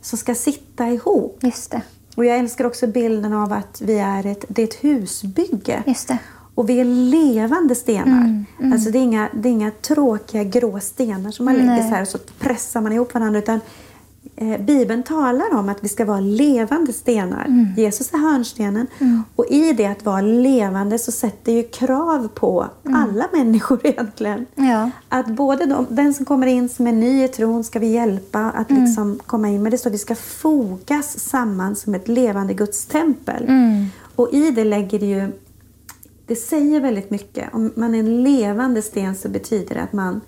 Som ska sitta ihop. Just det. Och jag älskar också bilden av att vi är ett, det är ett husbygge. Just det. Och vi är levande stenar. Alltså det är, inga, det är inga tråkiga grå stenar som man lägger så här och så pressar man ihop varandra. Utan Bibeln talar om att vi ska vara levande stenar. Mm. Jesus är hörnstenen. Och i det att vara levande så sätter ju krav på alla människor egentligen. Mm. Ja. Att både de, den som kommer in som är ny i tron ska vi hjälpa att Mm. liksom komma in. Men det står att vi ska fogas samman som ett levande Guds tempel. Mm. Och i det lägger det ju... Det säger väldigt mycket. Om man är en levande sten så betyder det att man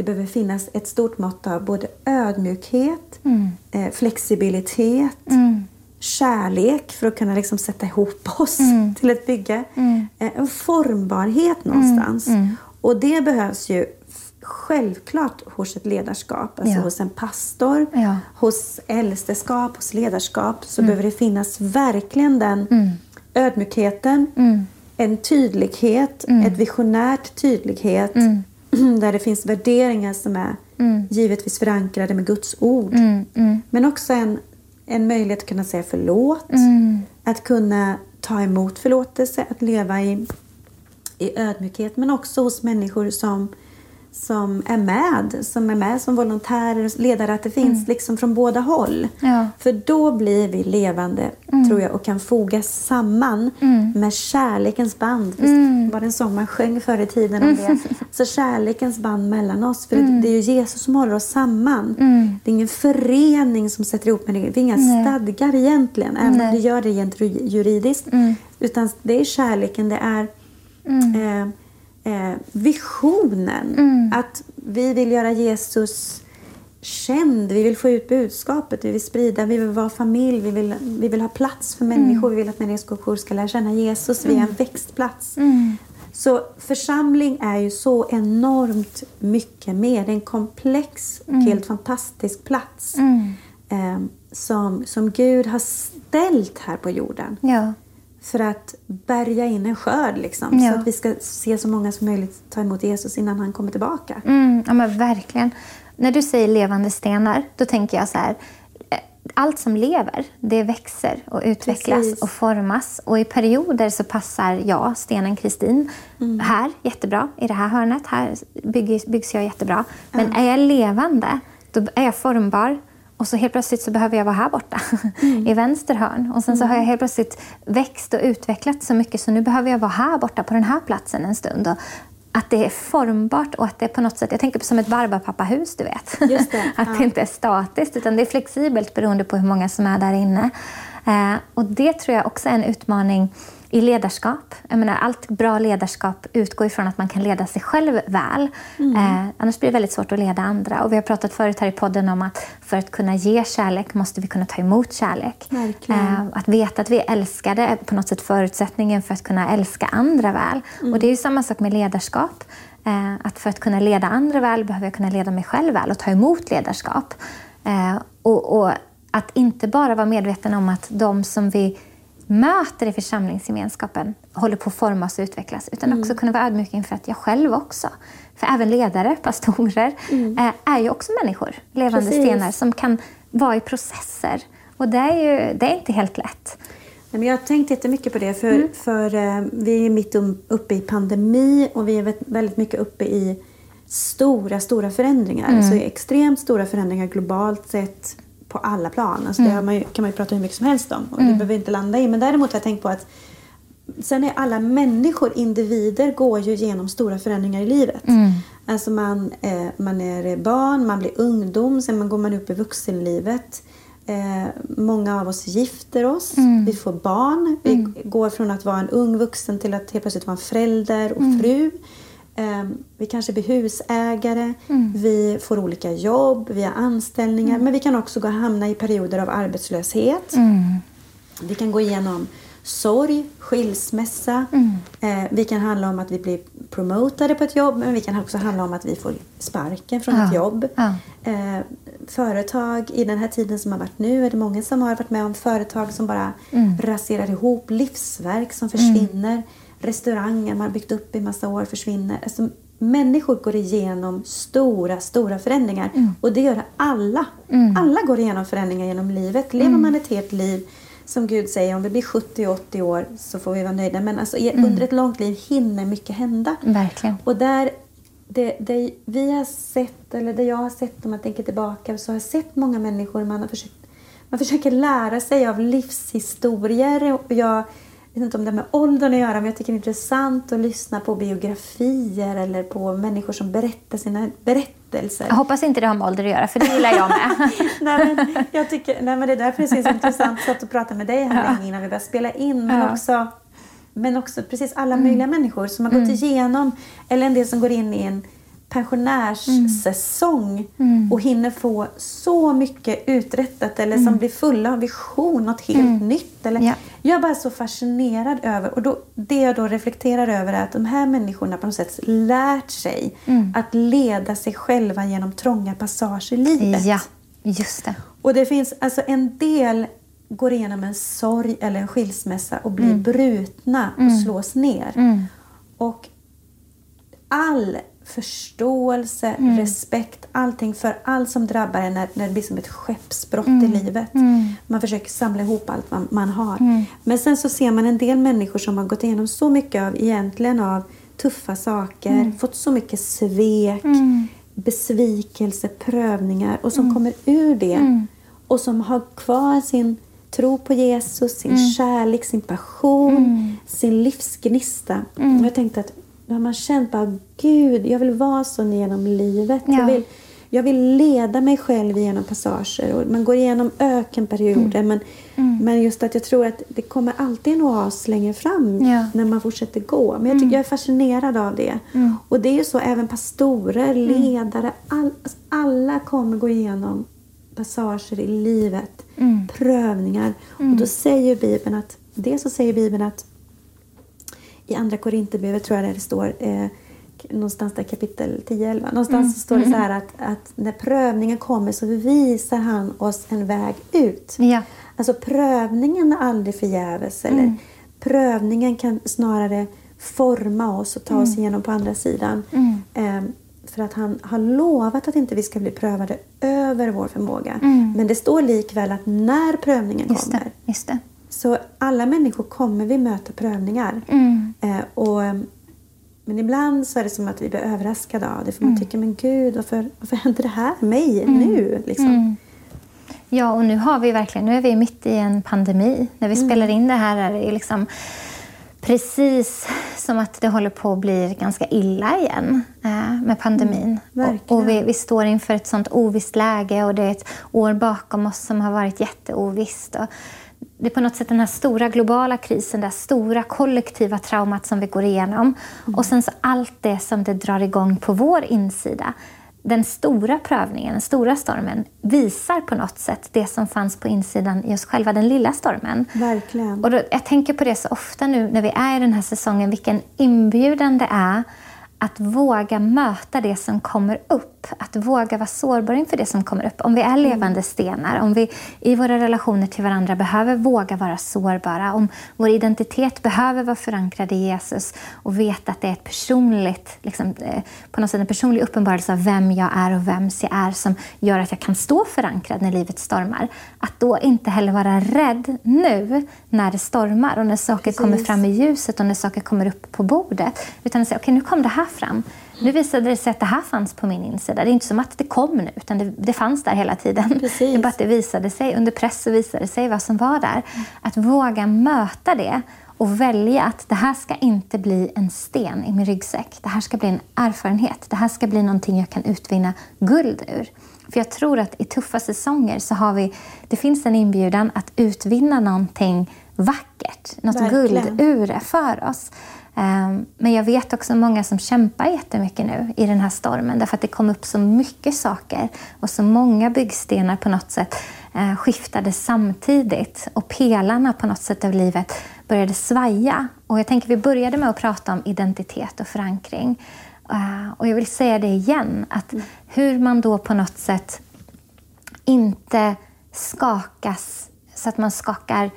det behöver finnas ett stort mått av både ödmjukhet, eh, flexibilitet, kärlek för att kunna liksom sätta ihop oss till ett bygge. Eh, en formbarhet någonstans. Och det behövs ju självklart hos ett ledarskap, alltså Ja. hos en pastor, Ja. hos äldsteskap, hos ledarskap så behöver det finnas verkligen den ödmjukheten, en tydlighet, ett visionärt tydlighet där det finns värderingar som är givetvis förankrade med Guds ord. Men också en, en möjlighet att kunna säga förlåt, att kunna ta emot förlåtelse, att leva i, i ödmjukhet men också hos människor som, som är med, som är med som volontärer och ledare, att det finns liksom från båda håll. Ja. För då blir vi levande, tror jag, och kan fogas samman med kärlekens band. Visst var det en sång man sjöng förr i tiden om det? Så kärlekens band mellan oss. För det är ju Jesus som håller oss samman. Det är ingen förening som sätter ihop människor. Det är inga stadgar egentligen, även om det gör det rent juridiskt. Utan det är kärleken, det är eh, eh, visionen. Att vi vill göra Jesus känd, vi vill få ut budskapet, vi vill sprida, vi vill vara familj, vi vill, vi vill ha plats för människor, vi vill att människor ska lära känna Jesus, vi är en växtplats. Så församling är ju så enormt mycket mer. Det är en komplex och helt fantastisk plats eh, som, som Gud har ställt här på jorden. Ja. För att bärga in en skörd. Liksom, Ja. Så att vi ska se så många som möjligt ta emot Jesus innan han kommer tillbaka. Mm, ja, men verkligen. När du säger levande stenar, då tänker jag så här. eh, Allt som lever, det växer och utvecklas Precis. och formas. Och i perioder så passar jag, stenen Kristin, Mm. här jättebra. I det här hörnet här byggs, byggs jag jättebra. Men är jag levande, då är jag formbar. Och så helt plötsligt så behöver jag vara här borta, Mm. i vänster hörn. Och sen så har jag helt plötsligt växt och utvecklats så mycket så nu behöver jag vara här borta på den här platsen en stund. Och att det är formbart och att det är på något sätt, jag tänker på som ett barbapappahus du vet. Just det, att ja. det inte är statiskt utan det är flexibelt beroende på hur många som är där inne. Eh, och det tror jag också är en utmaning i ledarskap. Jag menar, allt bra ledarskap utgår ifrån att man kan leda sig själv väl. Mm. Eh, annars blir det väldigt svårt att leda andra. Och vi har pratat förut här i podden om att för att kunna ge kärlek måste vi kunna ta emot kärlek. Eh, att veta att vi är älskade är på något sätt förutsättningen för att kunna älska andra väl. Mm. Och det är ju samma sak med ledarskap. Eh, att för att kunna leda andra väl behöver jag kunna leda mig själv väl och ta emot ledarskap. Eh, och, och att inte bara vara medveten om att de som vi möter i församlingsgemenskapen håller på att formas och utvecklas. Utan Mm. också kunna vara ödmjuk inför att jag själv också. För även ledare, pastorer, eh, är ju också människor. Levande Mm. Precis. stenar som kan vara i processer. Och det är ju det är inte helt lätt. Nej, men jag har tänkt jättemycket på det, för, Mm. för eh, vi är mitt um, uppe i pandemi och vi är vä- väldigt mycket uppe i stora, stora förändringar. Mm. Alltså extremt stora förändringar globalt sett på alla plan. Alltså Mm. Det man ju, kan man ju prata hur mycket som helst om och det behöver vi inte landa i. Men däremot har jag tänkt på att sen är alla människor, individer, går ju igenom stora förändringar i livet. Alltså man, eh, man är barn, man blir ungdom, sen man går man upp i vuxenlivet. Eh, många av oss gifter oss, vi får barn. Vi går från att vara en ung vuxen till att helt plötsligt vara en förälder och fru. Eh, vi kanske blir husägare, vi får olika jobb, vi har anställningar. Men vi kan också gå hamna i perioder av arbetslöshet. Vi kan gå igenom sorg, skilsmässa. Eh, vi kan handla om att vi blir promotade på ett jobb men vi kan också handla om att vi får sparken från ett Ja, jobb. ja. Eh, företag, i den här tiden som har varit nu är det många som har varit med om företag som bara Mm. raserar ihop, livsverk som försvinner, restauranger man har byggt upp i massa år försvinner. Alltså, människor går igenom stora, stora förändringar Mm. och det gör alla. Alla går igenom förändringar genom livet. Lever Mm. man ett helt liv som Gud säger, om vi blir 70-80 år så får vi vara nöjda. Men alltså, Mm. under ett långt liv hinner mycket hända. Verkligen. Och där det, det vi har sett, eller det jag har sett om man tänker tillbaka, så har jag sett många människor, man, har försökt, man försöker lära sig av livshistorier. Och jag vet inte om det har med åldern att göra, men jag tycker det är intressant att lyssna på biografier eller på människor som berättar sina berättelser. Jag hoppas inte det har med ålder att göra, för det gillar jag med. nej, men jag tycker, nej, men det är därför det är så intressant att prata med dig här ja. innan vi börjar spela in. Men ja. också men också precis alla mm. möjliga människor som har gått mm. igenom, eller en del som går in i en pensionärssäsong mm. och hinner få så mycket uträttat eller som mm. blir fulla av vision, något helt mm. nytt. Eller, ja. Jag är bara så fascinerad över, och då, det jag då reflekterar över är att de här människorna på något sätt lärt sig mm. att leda sig själva genom trånga passager i livet. Ja, just det. Och det finns alltså en del går igenom en sorg eller en skilsmässa och blir mm. brutna och slås ner. Och all förståelse, mm. respekt, allting för allt som drabbar en när, när det blir som ett skeppsbrott i mm. livet. Mm. Man försöker samla ihop allt man, man har. Men sen så ser man en del människor som har gått igenom så mycket av, egentligen av tuffa saker, fått så mycket svek, besvikelse, prövningar och som kommer ur det och som har kvar sin tro på Jesus, sin mm. kärlek, sin passion, mm. sin livsgnista. Mm. Jag tänkte att då har man känt bara, Gud, jag vill vara sån genom livet. Ja. Jag, vill, jag vill leda mig själv genom passager. Och man går igenom ökenperioder. Mm. Men, mm. men just att jag tror att det kommer alltid en oas längre fram ja. när man fortsätter gå. Men jag, tycker, mm. jag är fascinerad av det. Och det är ju så, även pastorer, ledare, all, alltså alla kommer gå igenom passager i livet, mm. prövningar. Mm. Och då säger Bibeln att, dels så säger Bibeln att i Andra Korinthierbrevet tror jag det står eh, någonstans där kapitel 10-11. Någonstans mm. står det så här att, att när prövningen kommer så visar han oss en väg ut. Ja. Alltså prövningen är aldrig förgäves. Eller mm. Prövningen kan snarare forma oss och ta oss mm. igenom på andra sidan. Mm. Eh, för att han har lovat att inte vi ska bli prövade över vår förmåga. Mm. Men det står likväl att när prövningen just kommer. Det. Så alla människor kommer vi möta prövningar. Mm. Eh, och, men ibland så är det som att vi blir överraskade av det. För man mm. tycker, men gud, varför, varför händer det här mig mm. nu? Liksom. Mm. Ja, och nu har vi verkligen, nu är vi mitt i en pandemi. När vi spelar in det här är det liksom precis som att det håller på att bli ganska illa igen eh, med pandemin. Mm, och, och vi, vi, står inför ett sånt ovisst läge och det är ett år bakom oss som har varit jätteovisst. Och det är på något sätt den här stora globala krisen, det stora kollektiva traumat som vi går igenom. Mm. Och sen så allt det som det drar igång på vår insida den stora prövningen, den stora stormen, visar på något sätt det som fanns på insidan i oss själva, den lilla stormen. Verkligen. Och då, jag tänker på det så ofta nu när vi är i den här säsongen, vilken inbjudan det är att våga möta det som kommer upp. Att våga vara sårbar inför det som kommer upp. Om vi är mm. levande stenar, om vi i våra relationer till varandra behöver våga vara sårbara, om vår identitet behöver vara förankrad i Jesus och veta att det är ett personligt, liksom, eh, på något sätt en personlig uppenbarelse av vem jag är och vems jag är som gör att jag kan stå förankrad när livet stormar. Att då inte heller vara rädd nu när det stormar och när saker Precis. kommer fram i ljuset och när saker kommer upp på bordet. Utan att säga, okej okay, nu kom det här fram. Nu visade det sig att det här fanns på min insida. Det är inte som att det kom nu, utan det, det fanns där hela tiden. Precis. Det är bara att det visade sig, under press så visade det sig vad som var där. Att våga möta det och välja att det här ska inte bli en sten i min ryggsäck. Det här ska bli en erfarenhet. Det här ska bli någonting jag kan utvinna guld ur. För jag tror att i tuffa säsonger så har vi, det finns en inbjudan att utvinna någonting vackert, något Verkligen. guld ur det för oss. Ehm, men jag vet också många som kämpar jättemycket nu i den här stormen därför att det kom upp så mycket saker och så många byggstenar på något sätt eh, skiftade samtidigt och pelarna på något sätt av livet började svaja. Och jag tänker vi började med att prata om identitet och förankring. Eh, och jag vill säga det igen, att hur man då på något sätt inte skakas så att man skakar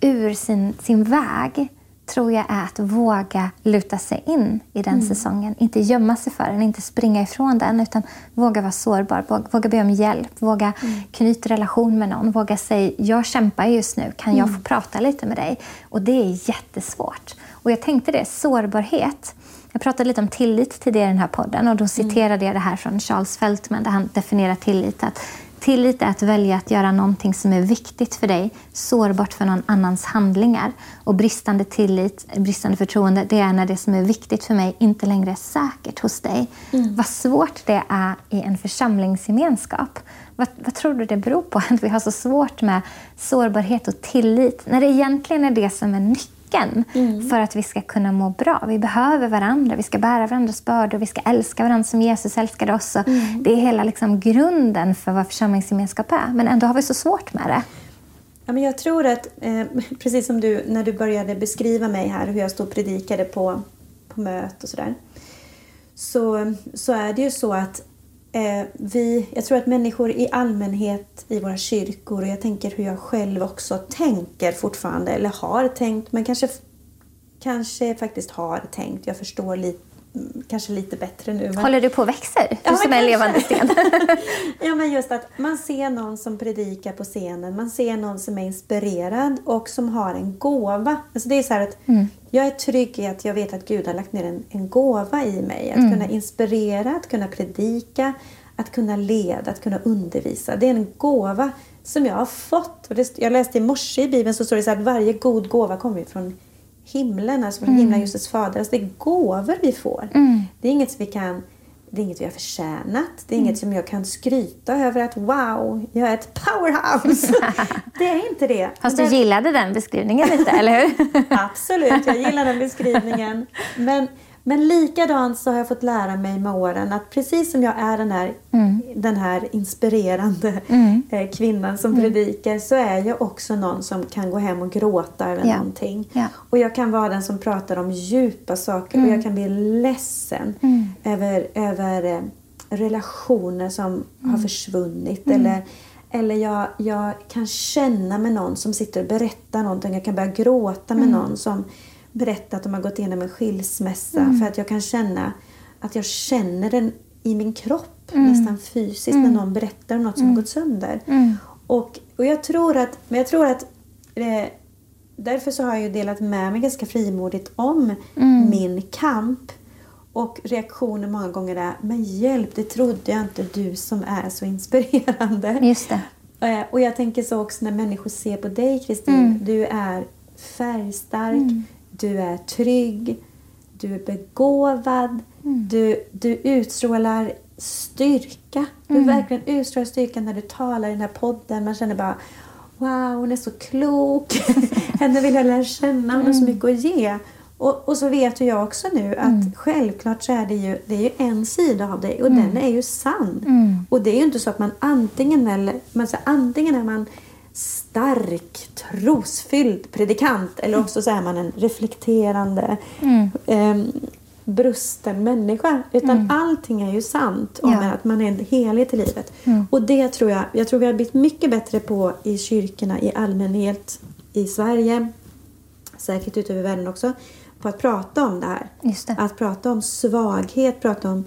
ur sin, sin väg tror jag är att våga luta sig in i den mm. säsongen. Inte gömma sig för den, inte springa ifrån den, utan våga vara sårbar, våga, be om hjälp, våga mm. knyta relation med någon, våga säga jag kämpar just nu, kan jag mm. få prata lite med dig? Och det är jättesvårt. Och Och jag tänkte det, sårbarhet. Jag pratade lite om tillit tidigare i den här podden och då citerade jag det här från Charles Feltman där han definierar tillit. Att tillit är att välja att göra någonting som är viktigt för dig, sårbart för någon annans handlingar. Och bristande tillit, bristande förtroende, det är när det som är viktigt för mig inte längre är säkert hos dig. Mm. Vad svårt det är i en församlingsgemenskap. Vad, vad, tror du det beror på att vi har så svårt med sårbarhet och tillit när det egentligen är det som är nyckeln nyckeln mm. för att vi ska kunna må bra. Vi behöver varandra, vi ska bära varandras bördor, vi ska älska varandra som Jesus älskade oss. Mm. Det är hela liksom grunden för vad församlingsgemenskap är. Men ändå har vi så svårt med det. Ja, men jag tror att, eh, precis som du när du började beskriva mig här, hur jag stod och predikade på, på möte och sådär. Så, så är det ju så att eh, vi, jag tror att människor i allmänhet i våra kyrkor, och jag tänker hur jag själv också tänker fortfarande, eller har tänkt, men kanske, kanske faktiskt har tänkt. Jag förstår lite kanske lite bättre nu. Men... Håller du på och växer? Du ja, som är en levande sten. ja, men just att man ser någon som predikar på scenen, man ser någon som är inspirerad och som har en gåva. Alltså det är så att mm. Jag är trygg i att jag vet att Gud har lagt ner en, en gåva i mig. Att mm. kunna inspirera, att kunna predika, att kunna leda, att kunna undervisa. Det är en gåva som jag har fått. Och det, jag läste i morse i Bibeln så står det så att varje god gåva kommer från himlen, alltså från mm. himlen, just Fader. Alltså det är gåvor vi får. Mm. Det är inget vi kan det är inget vi har förtjänat. Det är mm. inget som jag kan skryta över att wow, jag är ett powerhouse. det är inte det. Fast du gillade den beskrivningen lite, eller hur? Absolut, jag gillar den beskrivningen. Men men likadant så har jag fått lära mig med åren att precis som jag är den här, mm. den här inspirerande mm. Eh, kvinnan som mm. predikar så är jag också någon som kan gå hem och gråta över ja. någonting. Ja. Och jag kan vara den som pratar om djupa saker och jag mm. kan bli ledsen mm. över, över eh, relationer som har mm. försvunnit. Eller, eller jag, jag kan känna med någon som sitter och berättar någonting. Jag kan börja gråta med någon som berätta att de har gått igenom en skilsmässa mm. för att jag kan känna att jag känner den i min kropp mm. nästan fysiskt mm. när någon berättar om något som har mm. gått sönder. Mm. Och, och jag tror att, men jag tror att eh, därför så har jag delat med mig ganska frimodigt om mm. min kamp. Och reaktionen många gånger är Men hjälp, det trodde jag inte du som är så inspirerande. Just det. Eh, och jag tänker så också när människor ser på dig Kristin. Du är färgstark, du är trygg, du är begåvad, mm. du, du utstrålar styrka. Du mm. verkligen utstrålar styrka när du talar i den här podden. Man känner bara Wow, hon är så klok. Henne vill jag lära känna. Hon har så mm. mycket att ge. Och, och så vet ju jag också nu att mm. självklart så är det ju, det är ju en sida av dig och mm. den är ju sann. Mm. Och det är ju inte så att man antingen eller, man säger, antingen är man stark, trosfylld predikant eller också så är man en reflekterande, mm. eh, brusten människa. Utan mm. allting är ju sant om ja. att man är en helhet i livet. Mm. Och det tror jag, jag tror vi har blivit mycket bättre på i kyrkorna i allmänhet i Sverige, säkert ute över världen också, på att prata om det här. Det. Att prata om svaghet, prata om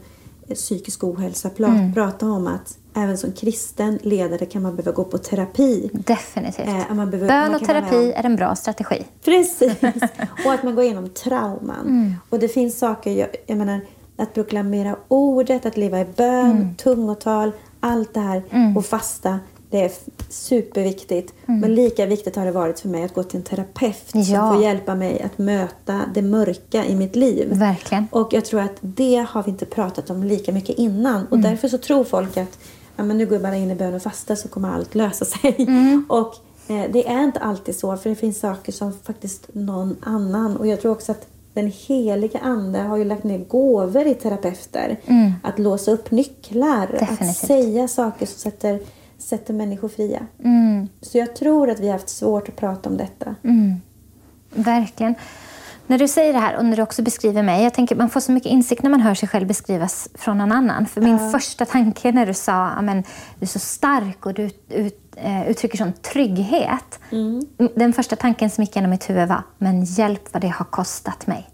psykisk ohälsa, mm. prata om att även som kristen ledare kan man behöva gå på terapi. Definitivt. Eh, man behöver, Bön och terapi är en bra strategi. Precis. och att man går igenom trauman. Mm. Och det finns saker, jag, jag menar, att proklamera ordet, att leva i bön, mm. tungotal, allt det här mm. och fasta. Det är superviktigt. Mm. Men lika viktigt har det varit för mig att gå till en terapeut ja. som får hjälpa mig att möta det mörka i mitt liv. Verkligen. Och jag tror att det har vi inte pratat om lika mycket innan. Och mm. därför så tror folk att ja, men nu går jag bara in i bön och fasta så kommer allt lösa sig. Mm. Och eh, det är inte alltid så, för det finns saker som faktiskt någon annan... Och jag tror också att den heliga Ande har ju lagt ner gåvor i terapeuter. Mm. Att låsa upp nycklar, Definitivt. att säga saker som sätter, sätter människor fria. Mm. Så jag tror att vi har haft svårt att prata om detta. Mm. Verkligen. När du säger det här och när du också beskriver mig, jag tänker man får så mycket insikt när man hör sig själv beskrivas från någon annan. För min uh. första tanke när du sa att du är så stark och du ut, uh, uttrycker sån trygghet. Mm. Den första tanken som gick genom mitt huvud var, men hjälp vad det har kostat mig.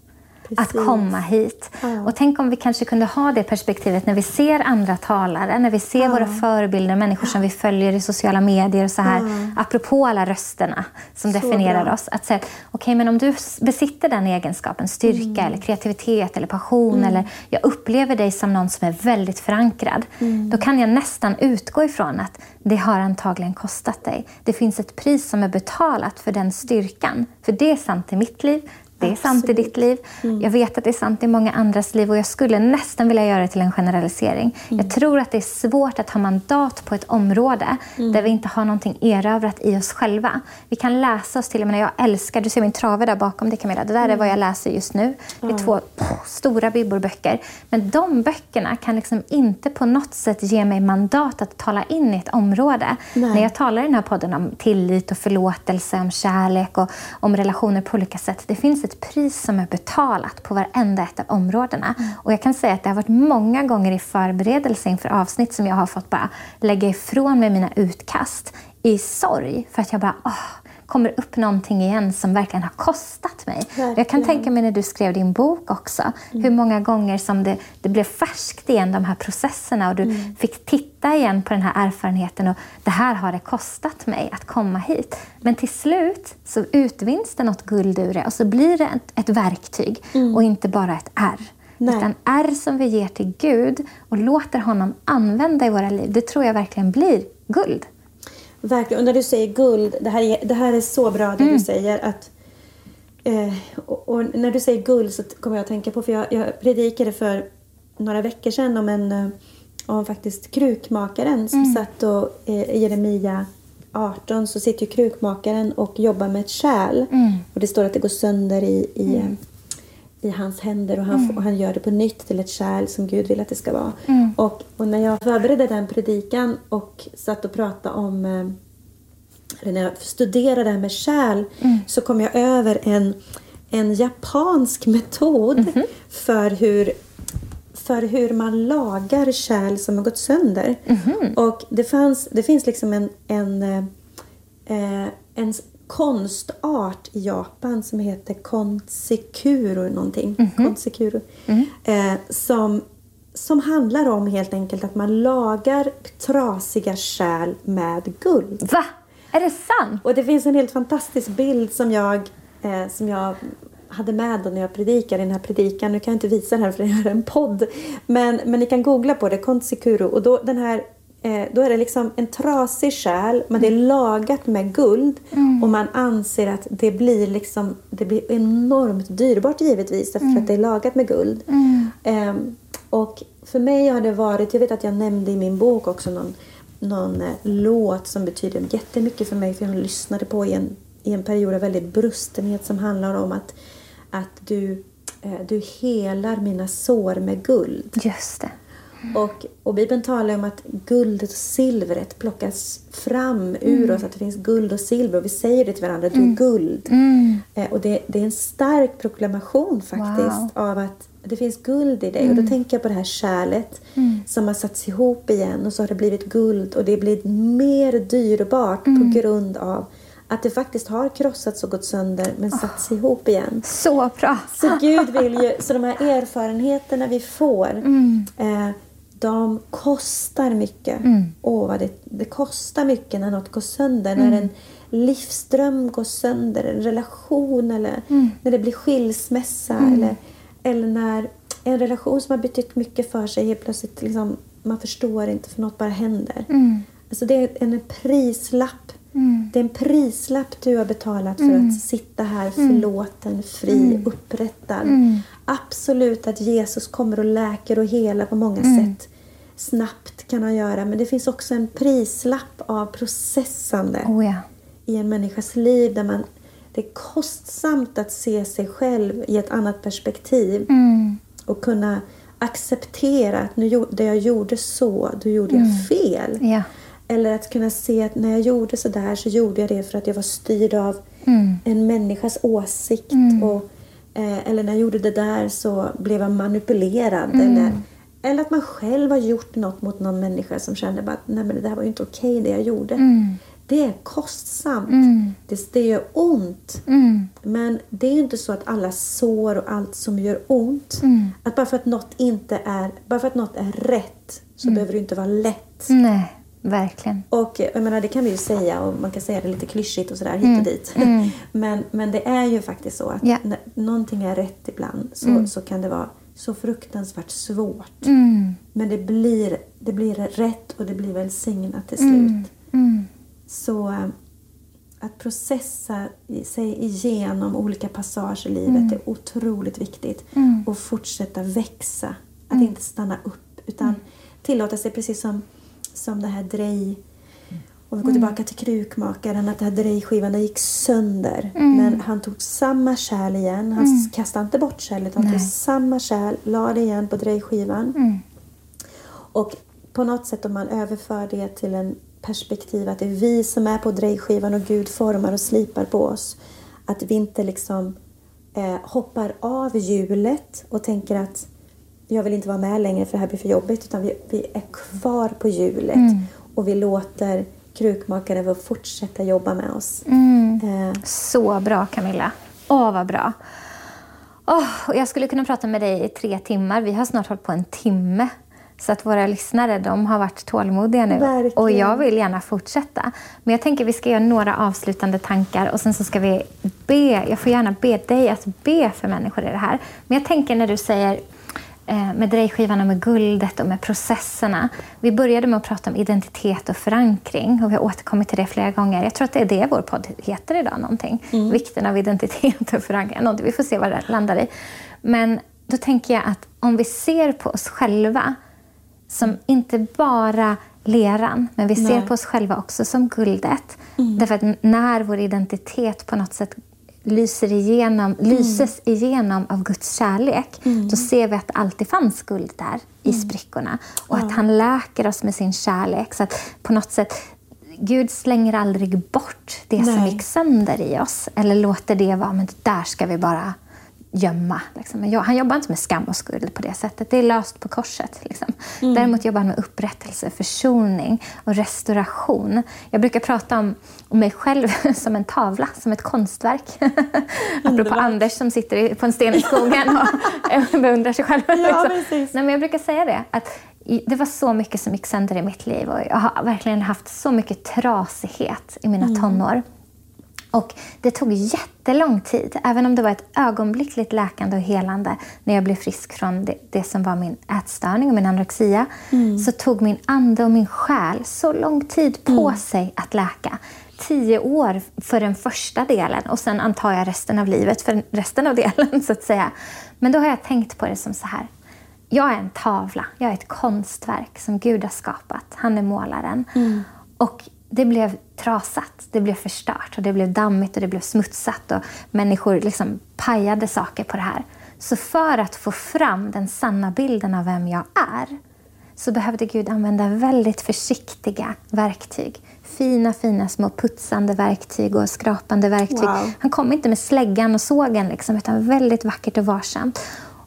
Att komma hit. Ja. Och tänk om vi kanske kunde ha det perspektivet när vi ser andra talare, när vi ser ja. våra förebilder, människor som vi följer i sociala medier och så här, ja. apropå alla rösterna som så definierar bra. oss. Att säga, okej, okay, men om du besitter den egenskapen, styrka mm. eller kreativitet eller passion, mm. eller jag upplever dig som någon som är väldigt förankrad, mm. då kan jag nästan utgå ifrån att det har antagligen kostat dig. Det finns ett pris som är betalat för den styrkan. För det är sant i mitt liv, det är Absolut. sant i ditt liv. Mm. Jag vet att det är sant i många andras liv och jag skulle nästan vilja göra det till en generalisering. Mm. Jag tror att det är svårt att ha mandat på ett område mm. där vi inte har någonting erövrat i oss själva. Vi kan läsa oss till, jag, menar, jag älskar, du ser min trave där bakom dig Camilla, det där är vad jag läser just nu. Det är två stora bibelböcker. Men de böckerna kan liksom inte på något sätt ge mig mandat att tala in i ett område. Nej. När jag talar i den här podden om tillit och förlåtelse, om kärlek och om relationer på olika sätt. Det finns ett pris som är betalat på varenda ett av områdena. Mm. Och jag kan säga att det har varit många gånger i förberedelse inför avsnitt som jag har fått bara lägga ifrån mig mina utkast i sorg. För att jag bara, åh, kommer upp någonting igen som verkligen har kostat mig. Verkligen. Jag kan tänka mig när du skrev din bok också, mm. hur många gånger som det, det blev färskt igen, de här processerna och du mm. fick titta igen på den här erfarenheten och det här har det kostat mig att komma hit. Men till slut så utvinns det något guld ur det och så blir det ett, ett verktyg mm. och inte bara ett ärr. Nej. Utan ärr som vi ger till Gud och låter honom använda i våra liv, det tror jag verkligen blir guld. Verkligen. Och när du säger guld, det här är, det här är så bra det mm. du säger. att eh, och, och, när du säger guld så kommer jag att tänka på, för jag, jag predikade för några veckor sedan om en eh, om faktiskt krukmakaren som mm. satt och eh, i Jeremia 18 så sitter ju krukmakaren och jobbar med ett kärl. Mm. Och det står att det går sönder i, i mm i hans händer och han, mm. och han gör det på nytt till ett kärl som Gud vill att det ska vara. Mm. Och, och, när jag förberedde den predikan och satt och pratade om eh, eller när jag studerade det här med kärl mm. så kom jag över en, en japansk metod -hmm. för hur för hur man lagar kärl som har gått sönder. -hmm. Och det, fanns, det finns liksom en, en, eh, en konstart i Japan som heter konsekuro någonting. Mm -hmm. konsekuro, mm -hmm. eh, som, som handlar om helt enkelt att man lagar trasiga kärl med guld. Va? Är det sant? Och det finns en helt fantastisk bild som jag, eh, som jag hade med när jag predikade i den här predikan. Nu kan jag inte visa den här för det är en podd. Men, men ni kan googla på det, konsekuro. Och då, den här då är det liksom en trasig kärl, men det är lagat med guld mm. och man anser att det blir, liksom, det blir enormt dyrbart givetvis därför mm. att det är lagat med guld. Mm. Eh, och för mig har det varit, jag vet att jag nämnde i min bok också någon, någon eh, låt som betyder jättemycket för mig för jag lyssnade på i en, i en period av väldigt brustenhet som handlar om att, att du, eh, du helar mina sår med guld. Just det. Och, och Bibeln talar om att guldet och silvret plockas fram ur mm. oss, att det finns guld och silver. Och vi säger det till varandra, du är mm. guld. Mm. Eh, och det, det, är en stark proklamation faktiskt wow. av att det finns guld i dig. Och då mm. tänker jag på det här kärlet mm. som har satts ihop igen och så har det blivit guld och det blir mer dyrbart på mm. grund av att det faktiskt har krossats och gått sönder men satts oh, ihop igen. Så bra! Så Gud vill ju, så de här erfarenheterna vi får mm. eh, de kostar mycket. Mm. Oh, vad det, det kostar mycket när något går sönder. Mm. När en livsdröm går sönder, en relation eller mm. när det blir skilsmässa. Mm. Eller, eller när en relation som har betytt mycket för sig helt plötsligt liksom, man förstår inte för något bara händer. Mm. Alltså det är en prislapp. Mm. Det är en prislapp du har betalat för att sitta här förlåten, fri, upprättad absolut att Jesus kommer och läker och helar på många mm. sätt. Snabbt kan han göra, men det finns också en prislapp av processande oh ja. i en människas liv där man, det är kostsamt att se sig själv i ett annat perspektiv mm. och kunna acceptera att nu, det jag gjorde så, då gjorde mm. jag fel. Ja. Eller att kunna se att när jag gjorde så där så gjorde jag det för att jag var styrd av mm. en människas åsikt. Mm. och Eh, eller när jag gjorde det där så blev jag manipulerad. Mm. Eller, eller att man själv har gjort något mot någon människa som känner att Nej, men det där var ju inte okej det jag gjorde. Mm. det är kostsamt. Mm. Det, det gör ont. Mm. Men det är ju inte så att alla sår och allt som gör ont, att bara för att något inte är, bara för att något är rätt så behöver det inte vara lätt. Nej, verkligen. Och jag menar, det kan vi ju säga och man kan säga det lite klyschigt och sådär hit och dit. men, men det är ju faktiskt så att Ja. när någonting är rätt ibland så, så kan det vara så fruktansvärt svårt. Mm. Men det blir, det blir rätt och det blir välsignat till slut. Mm. Så eh, att processa sig igenom olika passager i livet är otroligt viktigt. Och fortsätta växa. Att inte stanna upp utan tillåta sig precis som, som det här drej... Om vi går tillbaka till krukmakaren, att det här drejskivan den gick sönder. Men han tog samma kärl igen. Han kastade inte bort kärlet, han tog samma kärl, la det igen på drejskivan. Och på något sätt om man överför det till en perspektiv att det är vi som är på drejskivan och Gud formar och slipar på oss. Att vi inte liksom eh, hoppar av hjulet och tänker att jag vill inte vara med längre för det här blir för jobbigt. Utan vi, vi är kvar på hjulet och vi låter krukmakaren få fortsätta jobba med oss. Eh, Så bra Camilla. Åh, vad bra. Och jag skulle kunna prata med dig i tre timmar. Vi har snart hållit på en timme. Så att våra lyssnare de har varit tålmodiga nu. Verkligen. Och jag vill gärna fortsätta. Men jag tänker vi ska göra några avslutande tankar och sen så ska vi be. Jag får gärna be dig att be för människor i det här. Men jag tänker när du säger med drejskivan och med guldet och med processerna. Vi började med att prata om identitet och förankring och vi har återkommit till det flera gånger. Jag tror att det är det vår podd heter idag, någonting. Vikten av identitet och förankring. Någonting. Vi får se vad det landar i. Men då tänker jag att om vi ser på oss själva som inte bara leran, men vi ser Nej. på oss själva också som guldet. Därför att när vår identitet på något sätt lyser igenom, lyses igenom av Guds kärlek, då ser vi att det alltid fanns guld där i sprickorna. Och att han läker oss med sin kärlek. Så att på något sätt, Gud slänger aldrig bort det som Nej. gick sönder i oss. Eller låter det vara, men det där ska vi bara gömma. Liksom. Men han jobbar inte med skam och skuld på det sättet. Det är löst på korset. Liksom. Däremot jobbar han med upprättelse, försoning och restauration. Jag brukar prata om, om mig själv som en tavla, som ett konstverk. Apropå Anders som sitter på en sten i skogen och beundrar sig själv. liksom. precis. Nej, men jag brukar säga det. Att det var så mycket som gick sönder i mitt liv och jag har verkligen haft så mycket trasighet i mina tonår. Och det tog jättelång tid, även om det var ett ögonblickligt läkande och helande när jag blev frisk från det, det som var min ätstörning och min anorexia, så tog min ande och min själ så lång tid på sig att läka. Tio år för den första delen och sen antar jag resten av livet för resten av delen, så att säga. Men då har jag tänkt på det som så här. Jag är en tavla, jag är ett konstverk som Gud har skapat. Han är målaren. Och det blev trasat, det blev förstört och det blev dammigt och det blev smutsat och människor liksom pajade saker på det här. Så för att få fram den sanna bilden av vem jag är så behövde Gud använda väldigt försiktiga verktyg. Fina, fina små putsande verktyg och skrapande verktyg. Wow. Han kom inte med släggan och sågen, liksom, utan väldigt vackert och varsamt.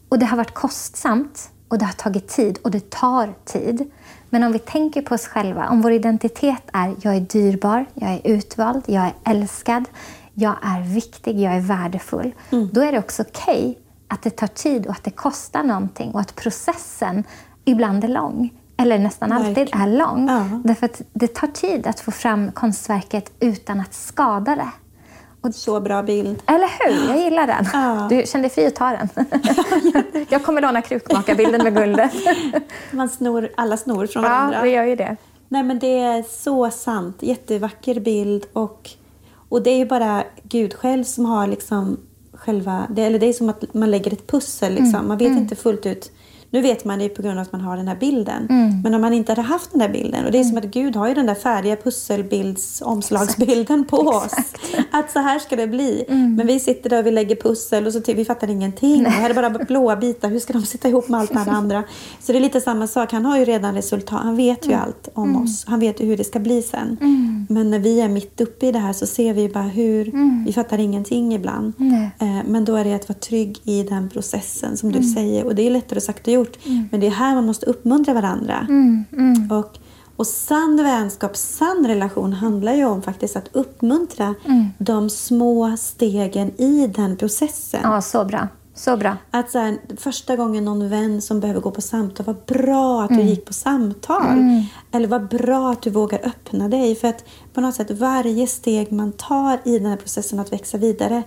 Och det har varit kostsamt och det har tagit tid och det tar tid. Men om vi tänker på oss själva, om vår identitet är jag är dyrbar, jag är utvald, jag är älskad, jag är viktig, jag är värdefull. Då är det också okej att det tar tid och att det kostar någonting och att processen ibland är lång. Eller nästan alltid är lång. Ja. Därför att det tar tid att få fram konstverket utan att skada det. Så bra bild. Eller hur? Jag gillar den. Ja. Du kände dig fri att ta den. jag kommer låna krukmakarbilden med guldet. Man snor, alla snor från ja, varandra. vi gör ju det. Nej men det är så sant. Jättevacker bild och, och det är ju bara Gud själv som har liksom själva, det, eller det är som att man lägger ett pussel liksom. Man vet inte fullt ut. Nu vet man det på grund av att man har den här bilden. Men om man inte hade haft den här bilden. Och det är som att Gud har ju den där färdiga pusselbilds omslagsbilden på oss. Att så här ska det bli. Men vi sitter där och vi lägger pussel och så vi fattar ingenting. Och här är bara blåa bitar. Hur ska de sitta ihop med allt det här andra? Så det är lite samma sak. Han har ju redan resultat. Han vet ju allt om oss. Han vet ju hur det ska bli sen. Men när vi är mitt uppe i det här så ser vi bara hur vi fattar ingenting ibland. Nej. Eh, Men då är det att vara trygg i den processen som du säger. Och det är lättare sagt än gjort. Men det är här man måste uppmuntra varandra. Och, Och sann vänskap, sann relation handlar ju om faktiskt att uppmuntra Mm. de små stegen i den processen. Ja, så bra. Så bra. Att så här, första gången någon vän som behöver gå på samtal, vad bra att Mm. du gick på samtal. Eller vad bra att du vågar öppna dig. För att på något sätt varje steg man tar i den här processen att växa vidare,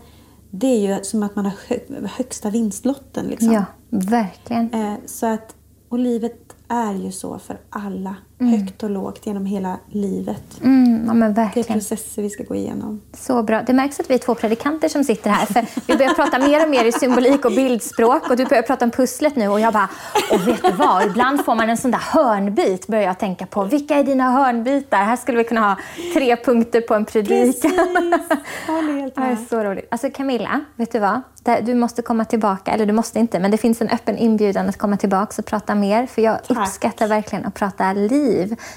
det är ju som att man har hö- högsta vinstlotten. Liksom. Ja, verkligen. Eh, så att, och livet är ju så för alla, högt och lågt genom hela livet. Mm, ja, Det är processer vi ska gå igenom. Så bra. Det märks att vi är två predikanter som sitter här. För vi börjar prata mer och mer i symbolik och bildspråk. Och du börjar prata om pusslet nu. Och jag bara, och vet du vad? Ibland får man en sån där hörnbit. Börjar jag tänka på. Vilka är dina hörnbitar? Här skulle vi kunna ha tre punkter på en predikan. Håller helt Det så roligt. Alltså Camilla, vet du vad? Du måste komma tillbaka. Eller du måste inte, men det finns en öppen inbjudan att komma tillbaka och prata mer. För jag Tack. uppskattar verkligen att prata liv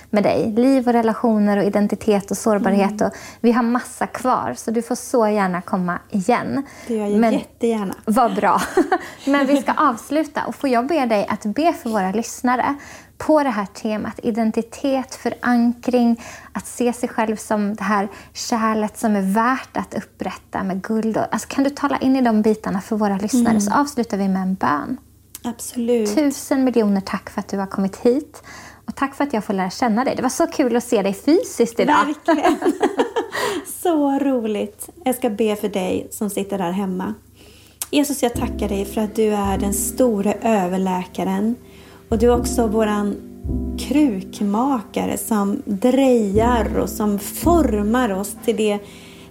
med dig. Liv och relationer och identitet och sårbarhet. Mm. Och vi har massa kvar, så du får så gärna komma igen. Det gör jag Men- jättegärna. vad bra. Men vi ska avsluta. Och får jag be dig att be för våra lyssnare på det här temat identitet, förankring, att se sig själv som det här kärlet som är värt att upprätta med guld. Alltså, kan du tala in i de bitarna för våra lyssnare? Mm. Så avslutar vi med en bön. Absolut. Tusen miljoner tack för att du har kommit hit. Och tack för att jag får lära känna dig. Det var så kul att se dig fysiskt idag. Verkligen. Så roligt. Jag ska be för dig som sitter där hemma. Jesus, jag tackar dig för att du är den store överläkaren. Och du är också våran krukmakare som drejar och som formar oss till det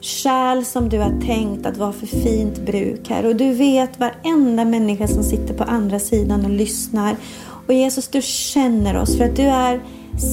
kärl som du har tänkt att vara för fint bruk här. Och du vet varenda människa som sitter på andra sidan och lyssnar. Och Jesus, du känner oss för att du är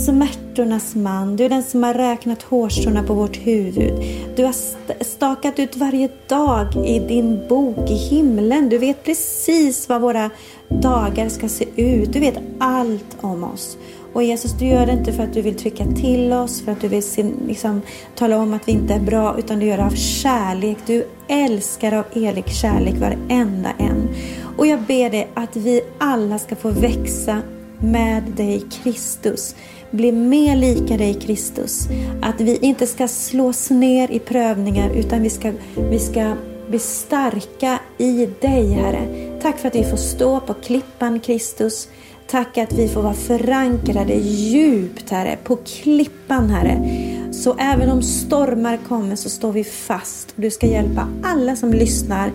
smärtornas man. Du är den som har räknat hårstråna på vårt huvud. Du har stakat ut varje dag i din bok i himlen. Du vet precis vad våra dagar ska se ut. Du vet allt om oss. Och Jesus, du gör det inte för att du vill trycka till oss, för att du vill liksom, tala om att vi inte är bra, utan du gör det av kärlek. Du älskar av evig kärlek varenda en. Och jag ber dig att vi alla ska få växa med dig Kristus. Bli mer lika dig Kristus. Att vi inte ska slås ner i prövningar utan vi ska, vi ska bli starka i dig Herre. Tack för att vi får stå på klippan Kristus. Tack att vi får vara förankrade djupt Herre, på klippan Herre. Så även om stormar kommer så står vi fast. Du ska hjälpa alla som lyssnar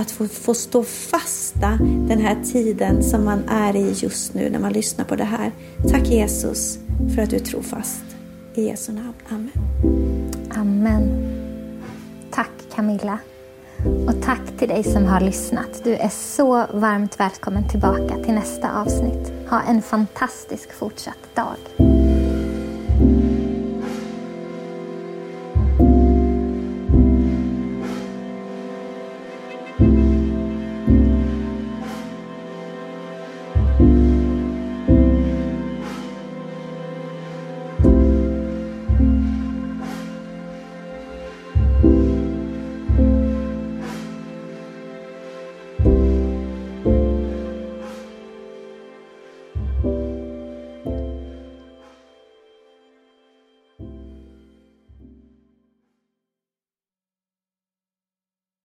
att få, få stå fasta den här tiden som man är i just nu när man lyssnar på det här. Tack Jesus för att du tror fast. I Jesu namn. Amen. Amen. Tack Camilla. Och tack till dig som har lyssnat. Du är så varmt välkommen tillbaka till nästa avsnitt. Ha en fantastisk fortsatt dag.